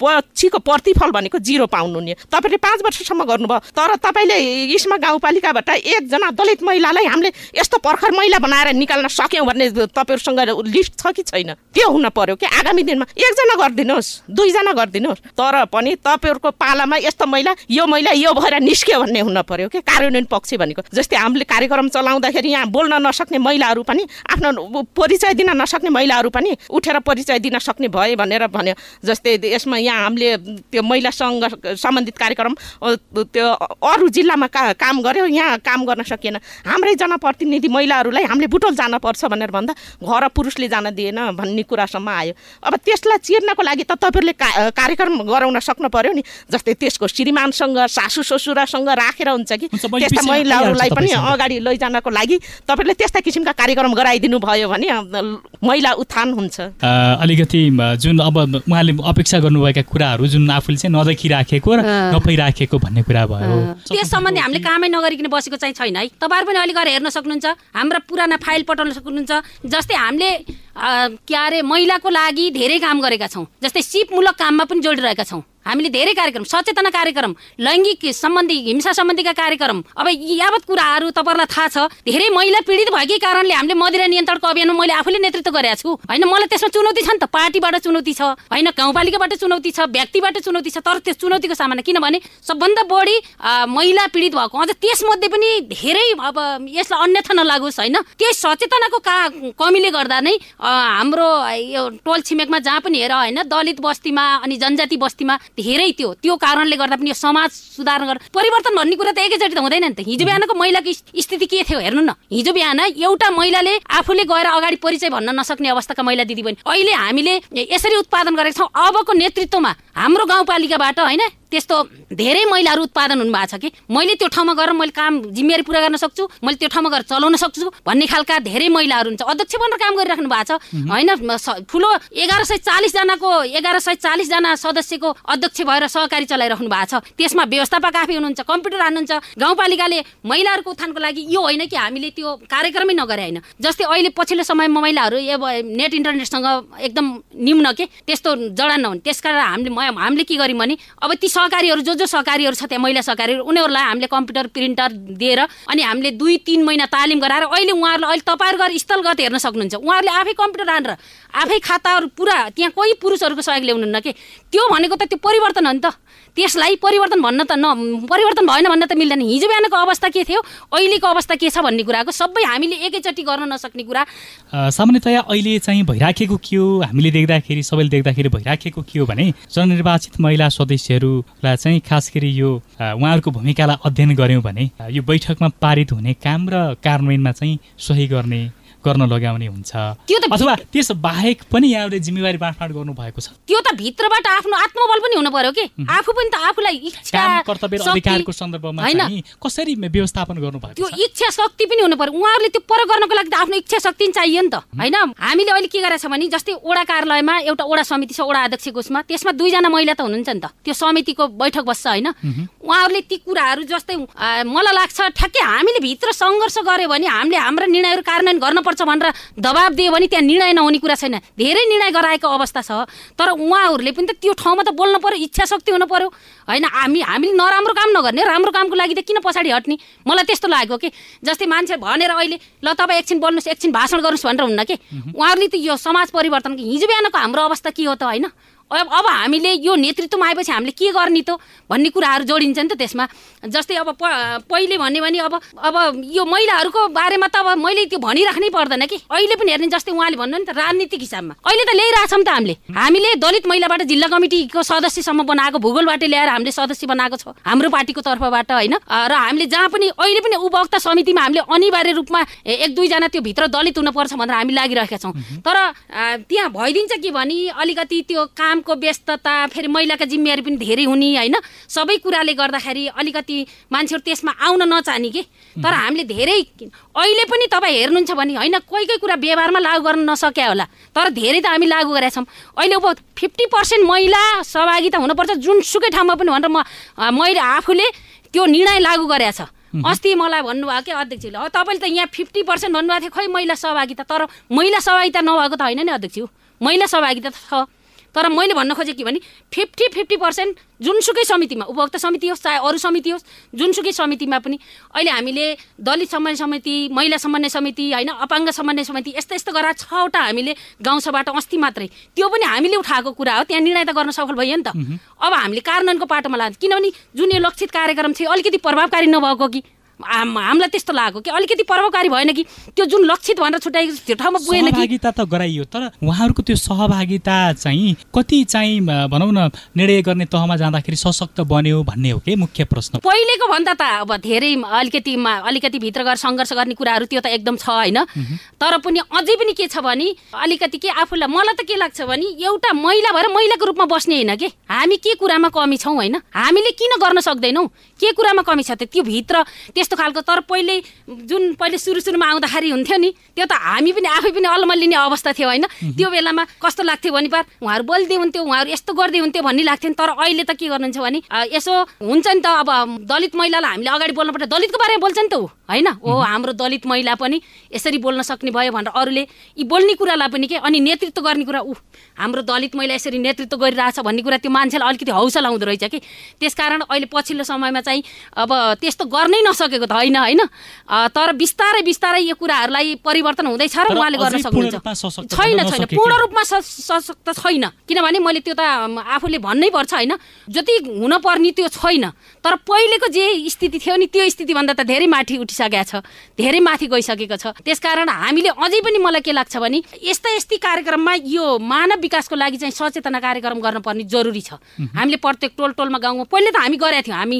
पछिको प्रतिफल भनेको जिरो पाउनु नि। तपाईँले पाँच वर्षसम्म गर्नुभयो तर तपाईँले इस्मा गाउँपालिकाबाट एकजना दलित महिलालाई हामीले यस्तो पर्खर महिला बनाएर निकाल्न सक्यौँ भन्ने तपाईँहरूसँग लिस्ट छ कि छैन? त्यो हुन पर्यो कि? आगामी दिनमा एकजना गरिदिनुहोस् दुईजना गरिदिनुहोस्। तर पनि तपाईँहरूको पालामा यस्तो महिला यो महिला यो भएर निस्क्यो भन्ने हुन पर्यो कि? कार्यान्वयन पक्ष भनेको जस्तै हामीले कार्यक्रम चलाउँदाखेरि यहाँ बोल्न नसक्ने महिलाहरू पनि आफ्नो परिचय दिन नसक्ने महिलाहरू पनि उठेर परिचय दिन सक्ने भए भनेर भन्यो। जस्तै यसमा यहाँ हामीले त्यो महिलासँग सम्बन्धित कार्यक्रम त्यो अरू जिल्लामा का काम गऱ्यो यहाँ काम गर्न सकिएन। हाम्रै जनप्रतिनिधि महिलाहरूलाई हामीले बुटोल जानुपर्छ भनेर भन्दा घर पुरुषले जान दिएन भन्ने कुरासम्म आयो। अब त्यसलाई चिर्नको लागि त तपाईँहरूले का कार्यक्रम गराउन सक्नु पर्यो नि। जस्तै त्यसको श्रीमानसँग सासु ससुरासँग राखेर हुन्छ कि त्यस्ता महिलाहरूलाई पनि अगाडि लैजानको लागि तपाईँहरूले त्यस्ता किसिमका कार्यक्रम गराइदिनु भयो भने महिला उत्थान हुन्छ। अलिकति जुन अब उहाँले अपेक्षा गर्नुभएका कुराहरू जुन आफूले चाहिँ नदेखिराखेको र नपाइराखेको भन्ने कुरा भयो। त्यस सम्बन्धी हामीले कामै नगरिकन बसेको चाहिँ छैन है। तपाईँहरू पनि अलिक गएर हेर्न सक्नुहुन्छ। हाम्रा पुराना फाइल पठाउन सक्नुहुन्छ जस्तै हामीले के अरे महिलाको लागि धेरै काम गरेका छौँ। जस्तै सिपमूलक काममा पनि जोडिरहेका छौँ। हामीले धेरै कार्यक्रम सचेतना कार्यक्रम लैङ्गिक सम्बन्धी हिंसा सम्बन्धीका कार्यक्रम। अब यावत कुराहरू तपाईँहरूलाई थाहा छ। धेरै महिला पीडित भएकै कारणले हामीले मदिरा नियन्त्रणको अभियानमा मैले आफूले नेतृत्व गरेको छु। होइन मलाई त्यसमा चुनौती छ नि त। पार्टीबाट चुनौती छ। होइन गाउँपालिकाबाट चुनौती छ। व्यक्तिबाट चुनौती छ। तर त्यो चुनौतीको सामना किनभने सबभन्दा बढी महिला पीडित भएको अझ त्यसमध्ये पनि धेरै अब यसलाई अन्यथा नलागोस् होइन। त्यही सचेतनाको का कमीले गर्दा नै हाम्रो यो टोल छिमेकमा जहाँ पनि हेर होइन दलित बस्तीमा अनि जनजाति बस्तीमा धेरै त्यो त्यो कारणले गर्दा पनि यो समाज सुधार गर परिवर्तन भन्ने कुरा त एकैचोटि त हुँदैन नि त। हिजो बिहानको महिलाको स्थिति के थियो हेर्नु न। हिजो बिहान एउटा महिलाले आफूले गएर अगाडि परिचय भन्न नसक्ने अवस्थाका महिला दिदी बहिनी अहिले हामीले यसरी उत्पादन गरेका छौँ। अबको नेतृत्वमा हाम्रो गाउँपालिकाबाट होइन त्यस्तो धेरै महिलाहरू उत्पादन हुनुभएको छ कि? मैले त्यो ठाउँमा गएर मैले काम जिम्मेवारी पुरा गर्न सक्छु मैले त्यो ठाउँमा गएर चलाउन सक्छु भन्ने खालका धेरै महिलाहरू हुन्छ अध्यक्ष बनेर काम गरिराख्नु भएको छ। होइन ठुलो एघार सय चालिसजनाको एघार सय चालिसजना सदस्यको अध्यक्ष भएर सहकारी चलाइराख्नु भएको छ। त्यसमा व्यवस्थापक आफै हुनुहुन्छ कम्प्युटर हान्नुहुन्छ। गाउँपालिकाले महिलाहरूको उत्थानको लागि यो होइन कि हामीले त्यो कार्यक्रमै नगरे होइन। जस्तै अहिले पछिल्लो समयमा महिलाहरू नेट इन्टरनेटसँग एकदम निम्न के? त्यस्तो जडान नहुने। त्यस कारण हामीले हामीले के गर्यौँ भने अब ती सहकारीहरू जो जो सहकारीहरू छ त्यहाँ महिला सहकारीहरू उनीहरूलाई हामीले कम्प्युटर प्रिन्टर दिएर अनि हामीले दुई तिन महिना तालिम गराएर अहिले उहाँहरूले अहिले तपाईँहरू गएर स्थलगत हेर्न सक्नुहुन्छ। उहाँहरूले आफै कम्प्युटर हानेर आफै खाताहरू पुरा त्यहाँ कोही पुरुषहरूको सहयोग ल्याउनुहुन्न कि? त्यो भनेको त त्यो परिवर्तन हो नि त। त्यसलाई परिवर्तन भन्न त न परिवर्तन भएन भन्न त मिल्दैन। हिजो बिहानको अवस्था के थियो? अहिलेको अवस्था के छ भन्ने कुराको सबै हामीले एकैचोटि गर्न नसक्ने कुरा। सामान्यतया अहिले चाहिँ भइराखेको के हो? हामीले देख्दाखेरि सबैले देख्दाखेरि भइराखेको के हो भने जननिर्वाचित महिला सदस्यहरूलाई चाहिँ खास गरी यो उहाँहरूको भूमिकालाई अध्ययन गऱ्यौँ भने यो बैठकमा पारित हुने काम र कार्यान्वयनमा चाहिँ सही गर्ने गर्न लगाउने हुन्छ। अथवा त्यस बाहेक पनि यहाँले जिम्मेवारी बाँडफाँड गर्नु भएको छ। त्यो त भित्रबाट आफ्नो आत्मबल पनि हुनु पर्यो कि? आफू पनि त आफूलाई इच्छा कर्तव्य अधिकारको सन्दर्भमा कसरी व्यवस्थापन गर्नु भएको त्यो इच्छा शक्ति पनि हुनु पर्यो। उहाँहरूले त्यो प्रयोग गर्नको लागि त आफ्नो इच्छा शक्ति चाहियो नि त। होइन? हामीले अहिले के गरेछ भने जस्तै ओडा कार्यालयमा एउटा ओडा समिति छ ओडा अध्यक्षको उसमा त्यसमा दुईजना महिला त हुनुहुन्छ नि त। त्यो समितिको बैठक बस्छ होइन? उहाँहरूले ती कुराहरू जस्तै मलाई लाग्छ ठ्याक्कै हामीले भित्र सङ्घर्ष गऱ्यो भने हामीले हाम्रा निर्णयहरू कार्यान्वयन गर्नुपर्छ गर्नुपर्छ भनेर दबाब दियो भने त्यहाँ निर्णय नहुने कुरा छैन। धेरै निर्णय गराएको अवस्था छ तर उहाँहरूले पनि त त्यो ठाउँमा त बोल्नु पऱ्यो इच्छा शक्ति हुनु पऱ्यो होइन हामी हामीले नराम्रो काम नगर्ने राम्रो कामको लागि त किन पछाडि हट्ने? मलाई त्यस्तो लागेको कि जस्तै मान्छे भनेर अहिले ल तपाईँ एकछिन बोल्नुहोस् एकछिन भाषण गर्नुहोस् भनेर हुन्न कि? उहाँहरूले त यो समाज परिवर्तन हिजो बिहानको हाम्रो अवस्था के हो त होइन? अब हामीले यो नेतृत्वमा आएपछि हामीले के गर्ने त भन्ने कुराहरू जोडिन्छ नि त त्यसमा। जस्तै अब पहिले भन्यो भने अब अब यो महिलाहरूको बारेमा त अब मैले त्यो भनिराख्नै पर्दैन कि। अहिले पनि हेर्ने जस्तै उहाँले भन्नु नि त राजनीतिक हिसाबमा। अहिले त ल्याइरहेछौँ त हामीले। हामीले दलित महिलाबाट जिल्ला कमिटीको सदस्यसम्म बनाएको भूगोलबाट ल्याएर हामीले सदस्य बनाएको छ। हाम्रो पार्टीको तर्फबाट होइन। र हामीले जहाँ पनि अहिले पनि उपभोक्ता समितिमा हामीले अनिवार्य रूपमा एक दुईजना त्यो भित्र दलित हुनुपर्छ भनेर हामी लागिरहेका छौँ। तर त्यहाँ भइदिन्छ के भने अलिकति त्यो कामको व्यस्तता फेरि महिलाको जिम्मेवारी पनि धेरै हुने होइन? सबै कुराले गर्दाखेरि अलिकति मान्छेहरू त्यसमा आउन नचाहने कि? तर हामीले धेरै अहिले पनि तपाईँ हेर्नुहुन्छ भने होइन कोही कोही कुरा व्यवहारमा लागु गर्न नसक्या होला। तर धेरै त हामी लागु गरेका छौँ। अहिले अब फिफ्टी पर्सेन्ट महिला सहभागिता हुनुपर्छ जुनसुकै ठाउँमा पनि भनेर म मैले आफूले त्यो निर्णय लागु गरेका छ। अस्ति मलाई भन्नुभयो कि अध्यक्षले अब तपाईँले त यहाँ फिफ्टी पर्सेन्ट भन्नुभएको थियो खै महिला सहभागिता? तर महिला सहभागिता नभएको त होइन नि अध्यक्ष महिला सहभागिता त छ। तर मैले भन्न खोजेँ के भने फिफ्टी फिफ्टी पर्सेन्ट जुनसुकै समितिमा उपभोक्ता समिति होस् चाहे अरू समिति होस् जुनसुकै समितिमा पनि अहिले हामीले दलित समन्वय समिति महिला समन्वय समिति होइन अपाङ्ग समन्वय समिति यस्तो यस्तो गरेर छवटा हामीले गाउँसभाबाट अस्ति मात्रै। त्यो पनि हामीले उठाएको कुरा हो त्यहाँ निर्णय त गर्न सफल भयो नि त। अब हामीले कार्यान्वयनको पाटोमा लान्छ किनभने जुन यो लक्षित कार्यक्रम थियो अलिकति प्रभावकारी नभएको कि। हामीलाई त्यस्तो लाग्यो कि अलिकति प्रभावकारी भएन कि त्यो जुन लक्षित भनेर छुट्याएको त्यो ठाउँमा पुगेन सहभागिता त गराइयो तर उहाँहरूको त्यो सहभागिता चाहिँ कति चाहिँ भनौँ न निर्णय गर्ने तहमा जाँदाखेरि सशक्त बन्यो भन्ने हो कि मुख्य प्रश्न? पहिलेको भन्दा त अब धेरै अलिकति अलिकति भित्र गएर सङ्घर्ष गर्ने कुराहरू त्यो त एकदम छ होइन। तर पनि अझै पनि के छ भने अलिकति के आफूलाई मलाई त के लाग्छ भने एउटा महिला भएर महिलाको रूपमा बस्ने होइन कि? हामी के कुरामा कमी छौँ होइन? हामीले किन गर्न सक्दैनौँ? के कुरामा कमी छ त? त्यो भित्र त्यस्तो खालको तर पहिले जुन पहिले सुरु सुरुमा आउँदाखेरि हुन्थ्यो नि त्यो त हामी पनि आफै पनि अलमल्लिने अवस्था थियो होइन। त्यो बेलामा कस्तो लाग्थ्यो भने पार उहाँहरू बोल्दै हुन्थ्यो उहाँहरू यस्तो गर्दै हुन्थ्यो भन्ने लाग्थ्यो तर अहिले त के गर्नुहुन्छ भने यसो हुन्छ नि त अब दलित महिलालाई हामीले अगाडि बोल्नुपर्छ दलितको बारेमा बोल्छ नि त होइन? हो हाम्रो दलित महिला पनि यसरी बोल्न सक्ने भयो भनेर अरूले यी बोल्ने कुरालाई पनि के अनि नेतृत्व गर्ने कुरा ऊ हाम्रो दलित महिला यसरी नेतृत्व गरिरहेछ भन्ने कुरा त्यो मान्छेलाई अलिकति हौसला हुँदो रहेछ कि। त्यसकारण अहिले पछिल्लो समयमा चाहिँ अब त्यस्तो गर्नै नसकेको त होइन होइन? तर बिस्तारै बिस्तारै यो कुराहरूलाई परिवर्तन हुँदैछ र उहाँले गर्न सक्नुहुन्छ। छैन छैन। पूर्ण रूपमा सशक्त छैन। किनभने मैले त्यो त आफूले भन्नै पर्छ होइन? जति हुनपर्ने त्यो छैन। तर पहिलेको जे स्थिति थियो नि त्यो स्थितिभन्दा त धेरै माथि उठि सकिसकेको छ। धेरै माथि गइसकेको छ। त्यसकारण हामीले अझै पनि मलाई के लाग्छ भने यस्ता यस्तै कार्यक्रममा यो मानव विकासको लागि चाहिँ सचेतना कार्यक्रम गर्नुपर्ने जरुरी छ। हामीले प्रत्येक टोल टोलमा गाउँमा पहिले त हामी गरेका थियौँ। हामी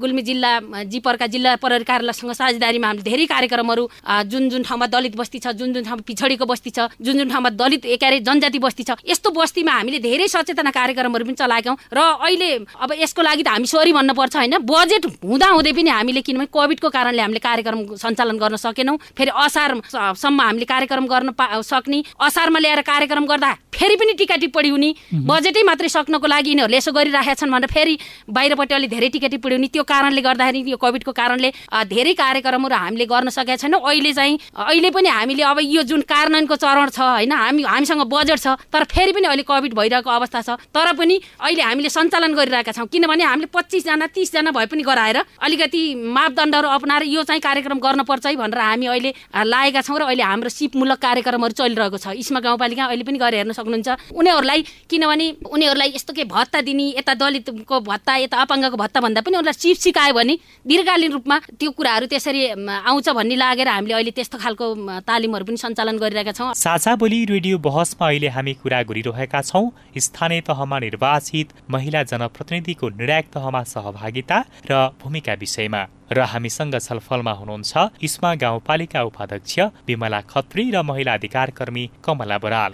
गुल्मी जिल्ला जिपरका जिल्ला प्रहरी कार्यालयसँग साझेदारीमा हामीले धेरै कार्यक्रमहरू जुन जुन ठाउँमा दलित बस्ती छ जुन जुन ठाउँमा पिछडिएको बस्ती छ जुन जुन ठाउँमा दलित एकारे जनजाति बस्ती छ यस्तो बस्तीमा हामीले धेरै सचेतना कार्यक्रमहरू पनि चलाएका र अहिले अब यसको लागि त हामी सरी भन्नुपर्छ होइन? बजेट हुँदा हुँदै पनि हामीले किनभने कोभिडको कारणले हामीले कार्यक्रम सञ्चालन गर्न सकेनौँ। फेरि असारसम्म हामीले कार्यक्रम गर्न सक्ने असारमा ल्याएर कार्यक्रम गर्दा फेरि पनि टिका टिप्पणी हुने बजेटै मात्रै सक्नको लागि यिनीहरूले यसो गरिरहेका छन् भनेर फेरि बाहिरपट्टि अलिक धेरै टिका टिप्पणी हुने त्यो कारणले गर्दाखेरि यो कोभिडको कारणले धेरै कार्यक्रमहरू हामीले गर्न सकेका छैनौँ। अहिले चाहिँ अहिले पनि हामीले अब यो जुन कार्यान्वयनको चरण छ होइन हामी हामीसँग बजेट छ तर फेरि पनि अहिले कोभिड भइरहेको अवस्था छ। तर पनि अहिले हामीले सञ्चालन गरिरहेका छौँ। किनभने हामीले पच्चिसजना तिसजना भए पनि गराएर अलिकति मापदण्डहरू अप्नाएर यो चाहिँ कार्यक्रम गर्नुपर्छ है भनेर हामी अहिले लागेका छौँ र अहिले हाम्रो सिपमूलक कार्यक्रमहरू चलिरहेको छ। इस्मा गाउँपालिका अहिले पनि गएर हेर्न सक्नुहुन्छ। उनीहरूलाई किनभने उनीहरूलाई यस्तो के भत्ता दिने यता दलितको भत्ता यता अपाङ्गको भत्ता भन्दा पनि उनीहरूलाई सिप सिकायो भने दीर्घकालीन रूपमा त्यो कुराहरू त्यसरी आउँछ भन्ने लागेर हामीले अहिले त्यस्तो खालको तालिमहरू पनि सञ्चालन गरिरहेका छौँ। साझा बोली रेडियो बहसमा अहिले हामी कुरा गरिरहेका छौँ। स्थानीय तहमा निर्वाचित महिला जनप्रतिनिधिको निर्णायक तहमा सहभागिता र भूमिका विषयमा। र हामीसँग छलफलमा हुनुहुन्छ इस्मा गाउँपालिका उपाध्यक्ष विमला खत्री र महिला अधिकार कर्मी कमला बराल।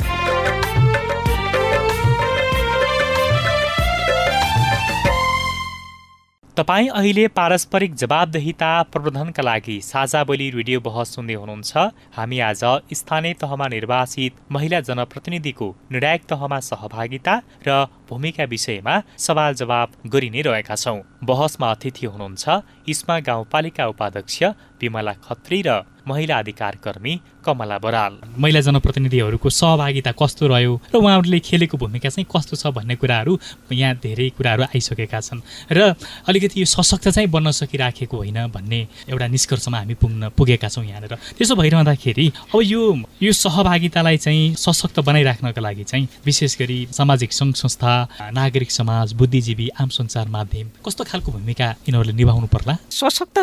तपाईँ अहिले पारस्परिक जवाबदेहिता प्रबन्धनका लागि साझा बोली रेडियो बहस सुन्दै हुनुहुन्छ। हामी आज स्थानीय तहमा निर्वाचित महिला जनप्रतिनिधिको निर्णायक तहमा सहभागिता र भूमिका विषयमा सवाल जवाब गरि नै रहेका छौँ। बहसमा अतिथि हुनुहुन्छ इस्मा गाउँपालिका उपाध्यक्ष विमला खत्री र महिला अधिकार कर्मी कमला बराल। महिला जनप्रतिनिधिहरूको सहभागिता कस्तो रह्यो र उहाँहरूले खेलेको भूमिका चाहिँ कस्तो छ भन्ने कुराहरू यहाँ धेरै कुराहरू आइसकेका छन् र अलिकति यो सशक्त चाहिँ बन्न सकिराखेको होइन भन्ने एउटा निष्कर्षमा हामी पुग्न पुगेका छौँ यहाँनिर। त्यसो भइरहँदाखेरि अब यो यो सहभागितालाई चाहिँ सशक्त बनाइराख्नका लागि चाहिँ विशेष गरी सामाजिक सङ्घ संस्था नागरिक समाज बुद्धिजीवी आम सञ्चार माध्यम कस्तो खालको भूमिका यिनीहरूले निभाउनु पर्ला? सशक्त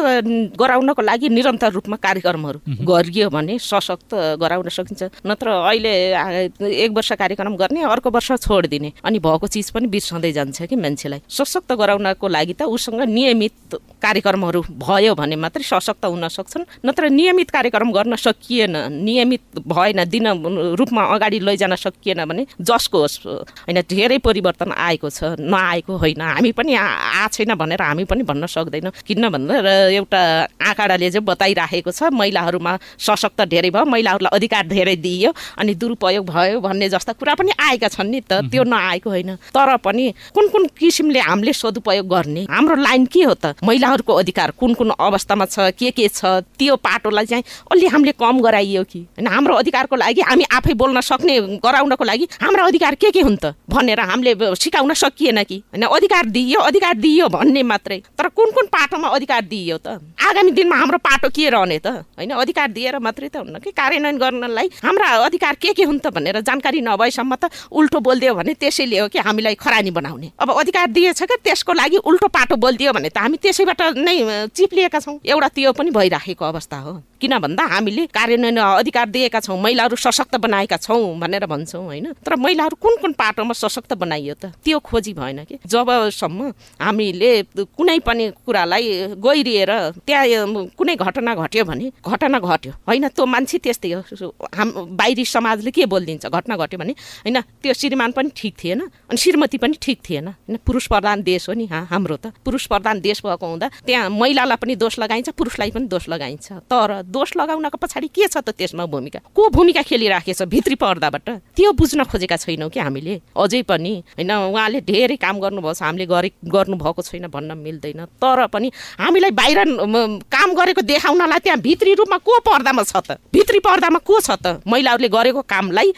गराउनको लागि निरन्तर रूपमा कार्यक्रमहरू गरियो भने सशक्त गराउन सकिन्छ। नत्र अहिले एक वर्ष कार्यक्रम गर्ने अर्को वर्ष छोडिदिने। अनि भएको चिज पनि बिर्सँदै जान्छ कि मान्छेलाई। सशक्त गराउनको लागि त उसँग नियमित कार्यक्रमहरू भयो भने मात्रै सशक्त हुन सक्छन्। नत्र नियमित कार्यक्रम गर्न सकिएन नियमित भएन दिन रूपमा अगाडि लैजान सकिएन भने जसको होस् होइन धेरै परिवर्तन आएको छ नआएको होइन। हामी पनि आ छैन भनेर हामी पनि भन्न सक्दैनौँ। किन भन्दा एउटा आँकडाले चाहिँ बताइराखेको छ महिलाहरूमा सशक्त धेरै भयो। महिलाहरूलाई अधिकार धेरै दिइयो अनि दुरुपयोग भयो भन्ने जस्ता कुरा पनि आएका छन् नि त। त्यो नआएको होइन। तर पनि कुन कुन किसिमले हामीले सदुपयोग गर्ने? हाम्रो लाइन के हो त? महिलाहरूको अधिकार कुन कुन अवस्थामा छ? के के छ? त्यो पाटोलाई चाहिँ अलि हामीले कम गराइयो कि? होइन हाम्रो अधिकारको लागि हामी आफै बोल्न सक्ने गराउनको लागि हाम्रा अधिकार के के हुन् त? भनेर हामीले सिकाउन सकिएन कि? होइन अधिकार दिइयो अधिकार दिइयो भन्ने मात्रै। तर कुन कुन पाटोमा अधिकार दिइयो त? आगामी दिनमा हाम्रो पाटो के रहने त? होइन अधिकार दिएर मात्रै त हुन्न कि कार्यान्वयन गर्नलाई हाम्रा अधिकार के के हुन् त भनेर जानकारी नभएसम्म त उल्टो बोलिदियो भने त्यसैले हो कि हामीलाई खरानी बनाउने। अब अधिकार दिएछ कि त्यसको लागि उल्टो पाटो बोलिदियो भने त हामी त्यसैबाट नै चिप्लिएका छौँ। एउटा त्यो पनि भइराखेको अवस्था हो। किन भन्दा हामीले कार्यान्वयन अधिकार दिएका छौँ महिलाहरू सशक्त बनाएका छौँ भनेर भन्छौँ होइन? तर महिलाहरू कुन कुन पाटोमा सशक्त बनाइयो त? त्यो खोजी भएन कि? जबसम्म हामीले कुनै पनि कुरालाई गहिरिएर त्यहाँ कुनै घटना घट्यो भने घटना घट्यो होइन? त्यो मान्छे त्यस्तै हो। हाम बाहिरी समाजले के बोलिदिन्छ? घटना घट्यो भने होइन? त्यो श्रीमान पनि ठिक थिएन अनि श्रीमती पनि ठिक थिएन होइन? पुरुष प्रधान देश हो नि हा हाम्रो त। पुरुष प्रधान देश भएको हुँदा त्यहाँ महिलालाई पनि दोष लगाइन्छ पुरुषलाई पनि दोष लगाइन्छ। तर दोष लगाउनको पछाडि के छ त त्यसमा भूमिका? को भूमिका खेलिराखेको छ भित्री पर्दाबाट? त्यो बुझ्न खोजेका छैनौँ कि हामीले। अझै पनि होइन उहाँले धेरै काम गर्नुभएको छ हामीले गरे गर्नुभएको छैन भन्न मिल्दैन। तर पनि हामीलाई बाहिर काम गरेको देखाउनलाई त्यहाँ भित्री रूपमा को पर्दामा छ त? भित्री पर्दामा को छ त? महिलाहरूले गरेको कामलाई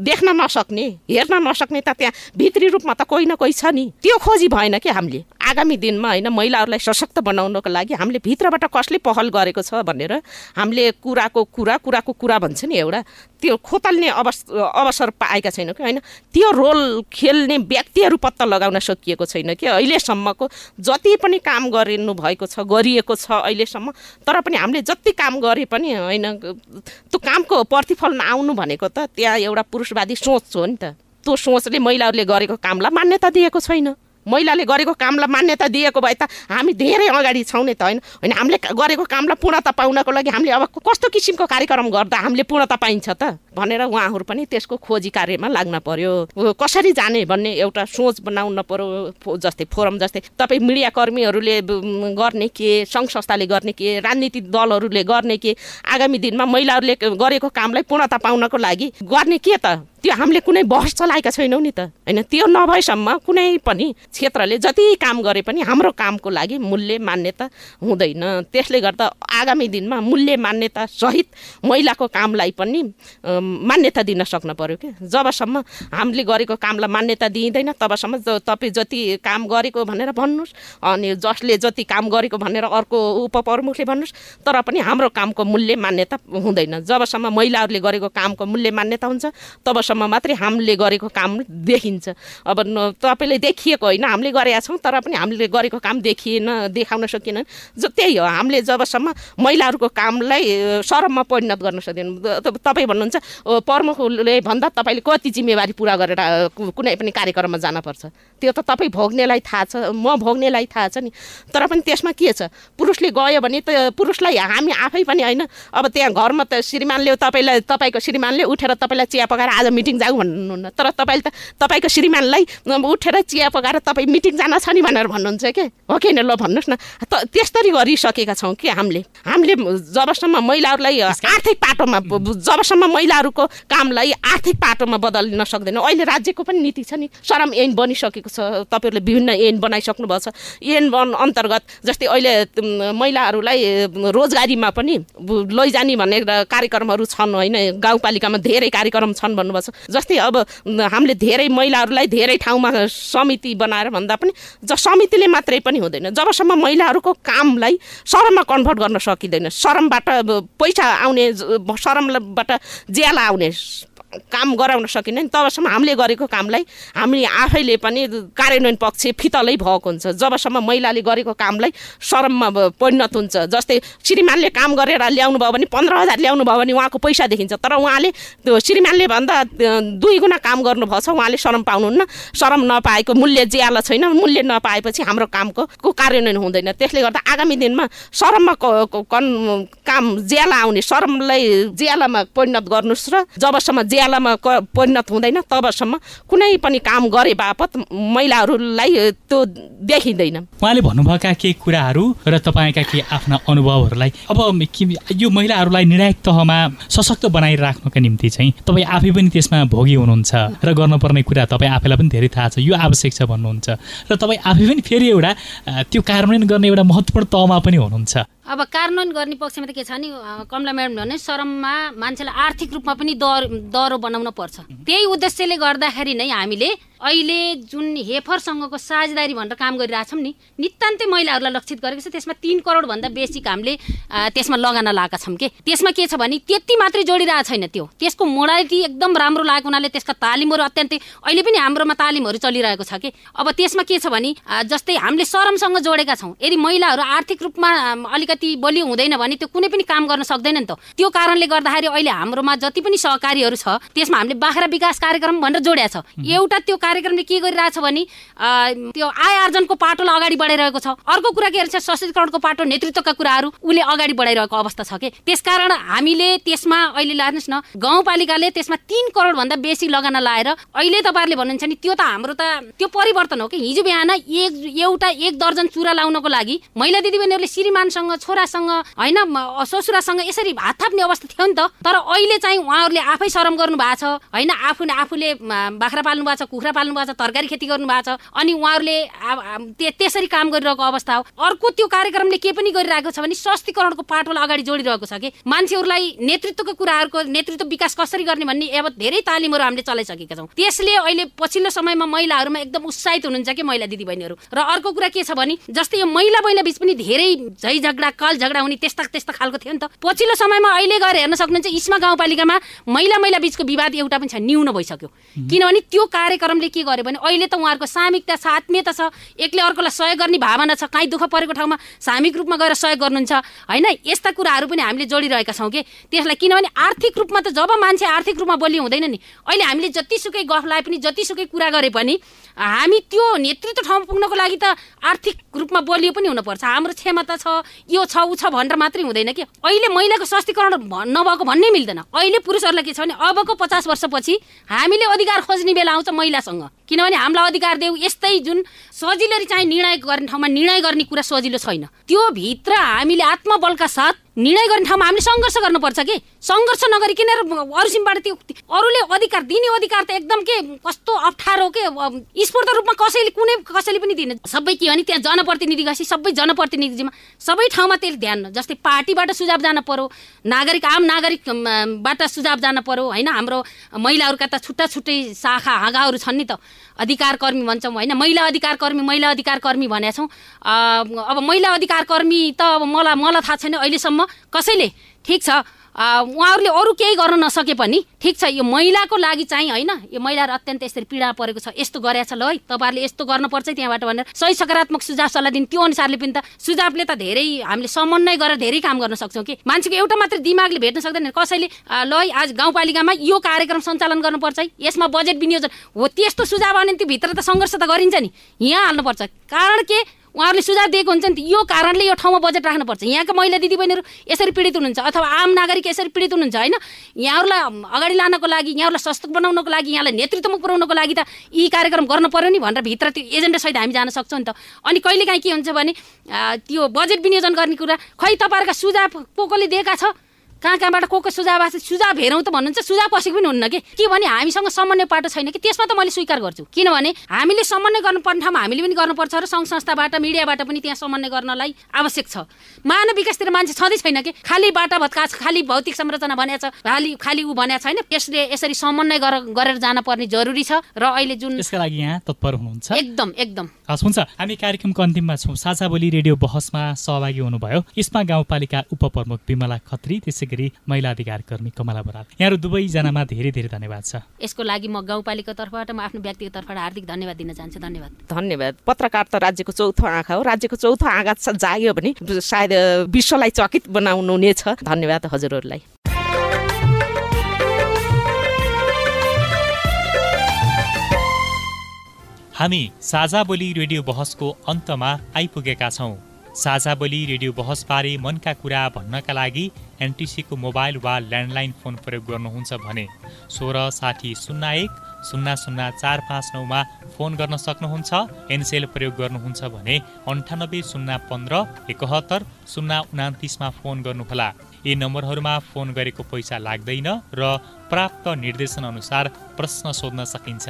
देख्न नसक्ने हेर्न नसक्ने त त्यहाँ भित्री रूपमा त कोही न कोही छ नि। त्यो खोजी भएन कि हामीले। आगामी दिनमा होइन महिलाहरूलाई सशक्त बनाउनको लागि हामीले भित्रबाट कसले पहल गरेको छ भनेर हामीले कुराको कुरा कुराको कुरा भन्छ नि एउटा। त्यो खोतल्ने अवस अवसर पाएका छैनौँ कि होइन? त्यो रोल खेल्ने व्यक्तिहरू पत्ता लगाउन सकिएको छैन कि अहिलेसम्मको जति पनि काम गरिनु भएको छ गरिएको छ अहिलेसम्म तर पनि हामीले जति काम गरे पनि होइन त्यो कामको प्रतिफल नआउनु भनेको त त्यहाँ एउटा पुरुषवादी सोच हो नि त। त्यो सोचले महिलाहरूले गरेको कामलाई मान्यता दिएको छैन। महिलाले गरेको कामलाई मान्यता दिएको भए त हामी धेरै अगाडि छौँ नि त होइन? होइन हामीले गरेको कामलाई पूर्णता पाउनको लागि हामीले अब कस्तो किसिमको कार्यक्रम गर्दा हामीले पूर्णता पाइन्छ त? भनेर उहाँहरू पनि त्यसको खोजी कार्यमा लाग्न पर्यो। कसरी जाने भन्ने एउटा सोच बनाउन पर्यो जस्तै फोरम जस्तै। तपाईँ मिडिया कर्मीहरूले गर्ने के सङ्घ संस्थाले गर्ने के राजनीतिक दलहरूले गर्ने के आगामी दिनमा महिलाहरूले गरेको कामलाई पूर्णता पाउनको लागि गर्ने के त? त्यो हामीले कुनै बहस चलाएका छैनौँ नि त। होइन त्यो नभएसम्म कुनै पनि क्षेत्रले जति काम गरे पनि हाम्रो कामको लागि मूल्य मान्यता हुँदैन। त्यसले गर्दा आगामी दिनमा मूल्य मान्यता सहित महिलाको कामलाई पनि मान्यता दिन सक्न पर्यो कि जबसम्म हामीले गरेको कामलाई मान्यता दिइँदैन तबसम्म तपाईँ जति काम गरेको भनेर भन्नुहोस् अनि जसले जति काम गरेको भनेर अर्को उपप्रमुखले भन्नुहोस् तर पनि हाम्रो कामको मूल्य मान्यता हुँदैन। जबसम्म महिलाहरूले गरेको कामको मूल्य मान्यता हुन्छ तबसम्म सम्म मात्रै हामीले गरेको काम देखिन्छ। अब तपाईँले देखिएको होइन हामीले गरेका छौँ तर पनि हामीले गरेको काम देखिएन देखाउन सकिएन जो त्यही हो हामीले जबसम्म महिलाहरूको कामलाई सरममा परिणत गर्न सक्दैन तपाईँ भन्नुहुन्छ प्रमुखले भन्दा तपाईँले कति जिम्मेवारी पुरा गरेर कुनै पनि कार्यक्रममा जानुपर्छ त्यो त तपाईँ भोग्नेलाई थाहा छ म भोग्नेलाई थाहा छ नि। तर पनि त्यसमा के छ? पुरुषले गयो भने त पुरुषलाई हामी आफै पनि होइन अब त्यहाँ घरमा त श्रीमानले तपाईँलाई तपाईँको श्रीमानले उठेर तपाईँलाई चिया पकाएर आज मिटिङ जाऊ भन्नुहुन्न। तर तपाईँले त तपाईँको श्रीमानलाई उठेर चिया पकाएर तपाईँ मिटिङ जान छ नि भनेर भन्नुहुन्छ के? हो कि ल भन्नुहोस् न। त त्यसरी गरिसकेका छौँ कि हामीले। हामीले जबसम्म महिलाहरूलाई आर्थिक पाटोमा जबसम्म महिलाहरूको कामलाई आर्थिक पाटोमा बदलिन सक्दैन। अहिले राज्यको पनि नीति छ नि सरम ऐन बनिसकेको छ तपाईँहरूले विभिन्न ऐन बनाइसक्नु भएको छ। ऐन अन्तर्गत जस्तै अहिले महिलाहरूलाई रोजगारीमा पनि लैजाने भन्ने कार्यक्रमहरू छन् होइन? गाउँपालिकामा धेरै कार्यक्रम छन् भन्नुभएको छ। जस्तै अब हामीले धेरै महिलाहरूलाई धेरै ठाउँमा समिति बनाएर भन्दा पनि ज समितिले मात्रै पनि हुँदैन। जबसम्म महिलाहरूको कामलाई शरममा कन्भर्ट गर्न सकिँदैन। शरमबाट पैसा आउने शरमबाट ज्याला आउने काम गराउन सकिँदैन तबसम्म हामीले गरेको कामलाई हामी आफैले पनि कार्यान्वयन पक्ष फितलै भएको हुन्छ। जबसम्म महिलाले गरेको कामलाई शरममा परिणत हुन्छ। जस्तै श्रीमानले काम गरेर ल्याउनु भयो भने पन्ध्र हजार ल्याउनु भयो भने उहाँको पैसा देखिन्छ। तर उहाँले श्रीमानले भन्दा दुई गुणा काम गर्नुभएको छ उहाँले शरम पाउनुहुन्न। शरम नपाएको मूल्य ज्याला छैन। मूल्य नपाएपछि हाम्रो कामको को कार्यान्वयन हुँदैन। त्यसले गर्दा आगामी दिनमा शरममा कन काम ज्याला आउने शरमलाई ज्यालामा परिणत गर्नुहोस् र जबसम्म ज्या उज्यालोमा परिणत हुँदैन तबसम्म कुनै पनि काम गरे बापत महिलाहरूलाई त्यो देखिँदैन। उहाँले भन्नुभएका केही कुराहरू र तपाईँका केही आफ्ना अनुभवहरूलाई अब यो महिलाहरूलाई निर्णायक तहमा सशक्त बनाइराख्नुका निम्ति चाहिँ तपाईँ आफै पनि त्यसमा भोगी हुनुहुन्छ र गर्नुपर्ने कुरा तपाईँ आफैलाई पनि धेरै थाहा छ यो आवश्यक छ भन्नुहुन्छ। र तपाईँ आफै पनि फेरि एउटा त्यो कार्यान्वयन गर्ने एउटा महत्त्वपूर्ण तहमा पनि हुनुहुन्छ। अब कार्यान्वयन गर्ने पक्षमा त के छ नि कमला म्याडम भने शरममा मान्छेलाई आर्थिक रूपमा पनि दर दरो बनाउन पर्छ। त्यही उद्देश्यले गर्दाखेरि नै हामीले अहिले जुन हेफरसँगको साझेदारी भनेर काम गरिरहेछौँ नि नितान्तै महिलाहरूलाई लक्षित गरेको छ। त्यसमा तिन करोडभन्दा बेसी हामीले त्यसमा लगाना लगाएका छौँ कि? त्यसमा के छ भने त्यति मात्रै जोडिरहेको छैन त्यो। त्यसको मोडालिटी एकदम राम्रो लागेको हुनाले त्यसका तालिमहरू अत्यन्तै अहिले पनि हाम्रोमा तालिमहरू चलिरहेको छ कि? अब त्यसमा के छ भने जस्तै हामीले सरमसँग जोडेका छौँ। यदि महिलाहरू आर्थिक रूपमा अलिकति बलियो हुँदैन भने त्यो कुनै पनि काम गर्न सक्दैन नि त। त्यो कारणले गर्दाखेरि अहिले हाम्रोमा जति पनि सहकारीहरू छ त्यसमा हामीले बाख्रा विकास कार्यक्रम भनेर जोड्या छ। एउटा त्यो कार्यक्रमले के गरिरहेछ भने त्यो आय आर्जनको पाटोलाई अगाडि बढाइरहेको छ। अर्को कुरा के रहेछ सशक्तिकरणको पाटो नेतृत्वका कुराहरू उसले अगाडि बढाइरहेको अवस्था छ कि? त्यसकारण हामीले त्यसमा अहिले लानुहोस् न गाउँपालिकाले त्यसमा तिन करोडभन्दा बेसी लगाना लाएर अहिले तपाईँहरूले भन्नुहुन्छ नि त्यो त हाम्रो त त्यो परिवर्तन हो कि? हिजो बिहान एक एउटा एक दर्जन चुरा लाउनको लागि महिला दिदीबहिनीहरूले श्रीमानसँग छोरासँग होइन ससुरासँग यसरी हात थाप्ने अवस्था थियो नि त। तर अहिले चाहिँ उहाँहरूले आफै शरम गर्नु भएको छ होइन आफूले आफूले बाख्रा पाल्नु भएको छ कुखुरा पाल्नु भएको छ तरकारी खेती गर्नु भएको छ अनि उहाँहरूले त्यसरी काम गरिरहेको अवस्था हो। अर्को त्यो कार्यक्रमले के पनि गरिरहेको छ भने सस्तीकरणको पाटोलाई अगाडि जोडिरहेको छ कि? मान्छेहरूलाई नेतृत्वको कुराहरूको नेतृत्व विकास कसरी गर्ने भन्ने अब धेरै तालिमहरू हामीले चलाइसकेका छौँ। त्यसले अहिले पछिल्लो समयमा महिलाहरूमा एकदम उत्साहित हुनुहुन्छ कि महिला दिदीबहिनीहरू? र अर्को कुरा के छ भने जस्तै यो महिला महिला बिच पनि धेरै झै झगडा कल झगडा हुने त्यस्ता त्यस्ता खालको थियो नि त। पछिल्लो समयमा अहिले गएर हेर्न सक्नुहुन्छ इस्मा गाउँपालिकामा महिला महिला बिचको विवाद एउटा पनि छ न्यून भइसक्यो। किनभने त्यो कार्यक्रमले के गर्यो भने अहिले त उहाँहरूको सामिकता छ आत्मीयता छ। एकले अर्कोलाई सहयोग गर्ने भावना छ काहीँ दुःख परेको ठाउँमा सामिक रूपमा गएर सहयोग गर्नुहुन्छ। होइन? यस्ता कुराहरू पनि हामीले जोडिरहेका छौँ कि? त्यसलाई किनभने आर्थिक रूपमा त जब मान्छे आर्थिक रूपमा बलियो हुँदैन नि। अहिले हामीले जतिसुकै गफ लाए पनि जतिसुकै कुरा गरे पनि हामी त्यो नेतृत्व ठाउँमा पुग्नको लागि त आर्थिक रूपमा बलियो पनि हुनुपर्छ। हाम्रो क्षमता छ यो छ ऊ छ भनेर मात्रै हुँदैन कि? अहिले महिलाको सशक्तिकरण नभएको भन्नै मिल्दैन। अहिले पुरुषहरूलाई के छ भने अबको पचास वर्षपछि हामीले अधिकार खोज्ने बेला आउँछ महिलासँग। किनभने हामीलाई अधिकार देऊ यस्तै जुन सजिलो चाहिँ निर्णय गर्ने ठाउँमा निर्णय गर्ने कुरा सजिलो छैन। त्यो भित्र हामीले आत्मबलका साथ निर्णय गर्ने ठाउँमा हामीले सङ्घर्ष गर्नुपर्छ कि? सङ्घर्ष नगरिकन अरूसिमबाट त्यो अरूले अधिकार दिने अधिकार त एकदम के कस्तो अप्ठ्यारो के स्फूर्त रूपमा कसैले कुनै कसैले पनि दिने सबै के भने त्यहाँ जनप्रतिनिधि गएपछि सबै जनप्रतिनिधिमा सबै ठाउँमा त्यसले ध्यान जस्तै पार्टीबाट सुझाव जान पर्यो नागरिक आम नागरिकबाट सुझाव जान पर्यो होइन? हाम्रो महिलाहरूका त छुट्टा छुट्टै शाखा हाँगाहरू छन् नि त। अधिकार कर्मी भन्छौँ होइन। महिला अधिकार कर्मी महिला अधिकार कर्मी भनेका छौँ अब महिला अधिकार कर्मी त अब मलाई मलाई थाहा छैन अहिलेसम्म कसैले। ठिक छ। उहाँहरूले अरू केही गर्न नसके पनि ठिक छ यो महिलाको लागि चाहिँ होइन यो महिलाहरू अत्यन्त यसरी पीडा परेको छ यस्तो गरेछ ल है तपाईँहरूले यस्तो गर्नुपर्छ त्यहाँबाट भनेर सही सकारात्मक सुझाव सल्लाह दिने त्यो अनुसारले पनि त सुझावले त धेरै हामीले समन्वय गरेर धेरै काम गर्न सक्छौँ कि। मान्छेको एउटा मात्रै दिमागले भेट्न सक्दैन कसैले ल है आज गाउँपालिकामा यो कार्यक्रम सञ्चालन गर्नुपर्छ है यसमा बजेट विनियोजन हो त्यस्तो सुझाव आउने त्यो भित्र त सङ्घर्ष त गरिन्छ नि यहाँ हाल्नुपर्छ। कारण के? उहाँहरूले सुझाव दिएको हुन्छ नि यो कारणले यो ठाउँमा बजेट राख्नुपर्छ। यहाँका महिला दिदीबहिनीहरू यसरी पीडित हुनुहुन्छ अथवा आम नागरिक यसरी पीडित हुनुहुन्छ होइन? यहाँहरूलाई अगाडि लानको लागि यहाँहरूलाई सस्तो बनाउनको लागि यहाँलाई नेतृत्वमा पुऱ्याउनको लागि त यी कार्यक्रम गर्नु पऱ्यो नि भनेर भित्र त्यो एजेन्डासहित हामी जान सक्छौँ नि त। अनि कहिलेकाहीँ के हुन्छ भने त्यो बजेट विनियोजन गर्ने कुरा खै तपाईँहरूका सुझाव को कोले दिएका छ? कहाँ कहाँबाट को को सुझाव आएको छ? सुझाव हेरौँ त भन्नुहुन्छ। सुझाव पसेको पनि हुन्न कि? के भने हामीसँग समन्वय पाटो छैन कि? त्यसमा त मैले स्वीकार गर्छु। किनभने हामीले समन्वय गर्नुपर्ने ठाउँमा हामीले पनि गर्नुपर्छ र सङ्घ संस्थाबाट मिडियाबाट पनि त्यहाँ समन्वय गर्नलाई आवश्यक छ। मानव विकासतिर मान्छे छँदै छैन कि? खालि बाटा भत्का खालि भौतिक संरचना भनेको छ खालि खालि ऊ भनेको छैन। यसले यसरी समन्वय गरेर जान पर्ने जरुरी छ र अहिले जुन त्यसका लागि यहाँ तत्पर हुनुहुन्छ। एकदम एकदम। हस् हुन्छ। हामी कार्यक्रमको अन्तिममा छौँ। साझा बोली रेडियो बहसमा सहभागी हुनुभयो। इस्मा गाउँपालिका उपप्रमुख विमला खत्री त्यसै गरी महिला अधिकार कर्मी कमला बराल। यहाँहरू दुवैजनामा धेरै धेरै धन्यवाद छ। यसको लागि म गाउँपालिका तर्फबाट म आफ्नो व्यक्तिगत तर्फबाट हार्दिक धन्यवाद दिन चाहन्छु। धन्यवाद। धन्यवाद। पत्रकार त राज्यको चौथो आँखा हो। राज्यको चौथो आँखा जाग्यो भने सायद विश्वलाई चकित बनाउनु नै छ। धन्यवाद हजुरहरूलाई। हामी साझा बोली रेडियो बहसको अन्तमा आइपुगेका छौँ। साझा बोली रेडियो बहसबारे मनका कुरा भन्नका लागि एनटिसीको मोबाइल वा ल्यान्डलाइन फोन प्रयोग गर्नुहुन्छ भने सोह्र साठी शून्य एक शून्य शून्य चार पाँच नौमा फोन गर्न सक्नुहुन्छ। एनसेल प्रयोग गर्नुहुन्छ भने अन्ठानब्बे शून्य पन्ध्र एकहत्तर शून्य उनातिसमा फोन गर्नुहोला। यी नम्बरहरूमा फोन गरेको पैसा लाग्दैन र प्राप्त निर्देशन अनुसार प्रश्न सोध्न सकिन्छ।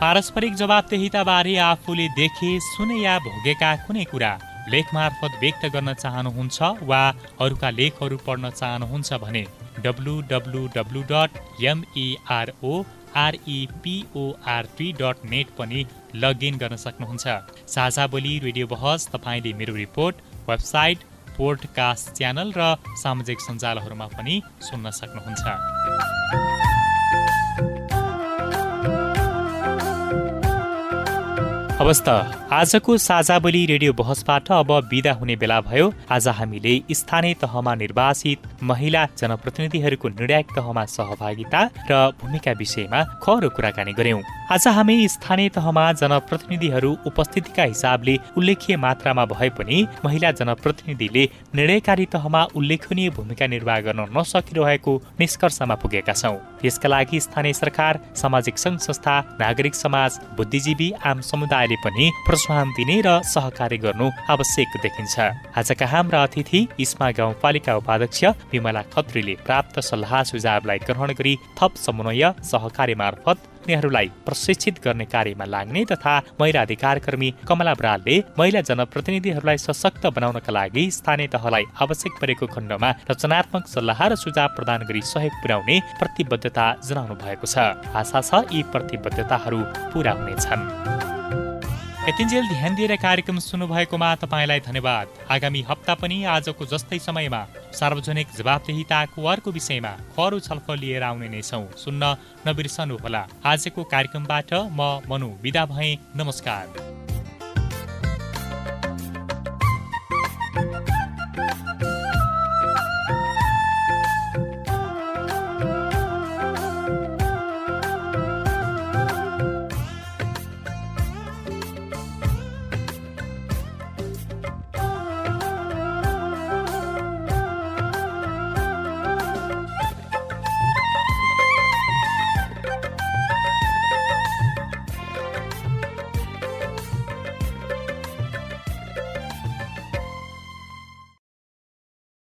पारस्परिक जवाबदेहिताबारे आफूले देखे सुने या भोगेका कुनै कुरा। लेख मार्फत व्यक्त गर्न चाहनुहुन्छ वा अरूका लेखहरू पढ्न चाहनुहुन्छ भने W W W dot MERO REPORP dot net पनि लगइन गर्न सक्नुहुन्छ। साझा बोली रेडियो बहस तपाईँले मेरो रिपोर्ट वेबसाइट पोडकास्ट च्यानल र सामाजिक सञ्जालहरूमा पनि सुन्न सक्नुहुन्छ। हवस् त आजको साझा बोली रेडियो बहसबाट अब विदा हुने बेला भयो। आज हामीले स्थानीय तहमा निर्वाचित महिला जनप्रतिनिधिहरूको निर्णायक तहमा सहभागिता र भूमिका विषयमा खरो कुराकानी गर्यौं आज हामी स्थानीय तहमा जनप्रतिनिधिहरू उपस्थितिका हिसाबले उल्लेखीय मात्रामा भए पनि महिला जनप्रतिनिधिले निर्णयकारी तहमा उल्लेखनीय भूमिका निर्वाह गर्न नसकिरहेको निष्कर्षमा पुगेका छौँ। यसका लागि स्थानीय सरकार सामाजिक सङ्घ संस्था नागरिक समाज बुद्धिजीवी आम समुदायले पनि प्रोत्साहन दिने र सहकार्य गर्नु आवश्यक देखिन्छ। आजका हाम्रा अतिथि इस्मा गाउँपालिका उपाध्यक्ष विमला खत्रीले प्राप्त सल्लाह सुझावलाई ग्रहण गरी थप समन्वय सहकार्य मार्फत उनीहरूलाई प्रशिक्षित गर्ने कार्यमा लाग्ने तथा महिला अधिकार कर्मी कमला बरालले महिला जनप्रतिनिधिहरूलाई सशक्त बनाउनका लागि स्थानीय तहलाई आवश्यक परेको खण्डमा रचनात्मक सल्लाह र सुझाव प्रदान गरी सहयोग पुर्याउने प्रतिबद्धता जनाउनु भएको छ। आशा छ यी प्रतिबद्धताहरू पुरा हुनेछन्। यतिन्जेल ध्यान दिएर कार्यक्रम सुन्नुभएकोमा तपाईँलाई धन्यवाद। आगामी हप्ता पनि आजको जस्तै समयमा सार्वजनिक जवाबदेहिताको अर्को विषयमा खरो छलफल लिएर आउने नै छौँ। सुन्न नबिर्सनुहोला। आजको कार्यक्रमबाट म मनु विदा भएँ। नमस्कार।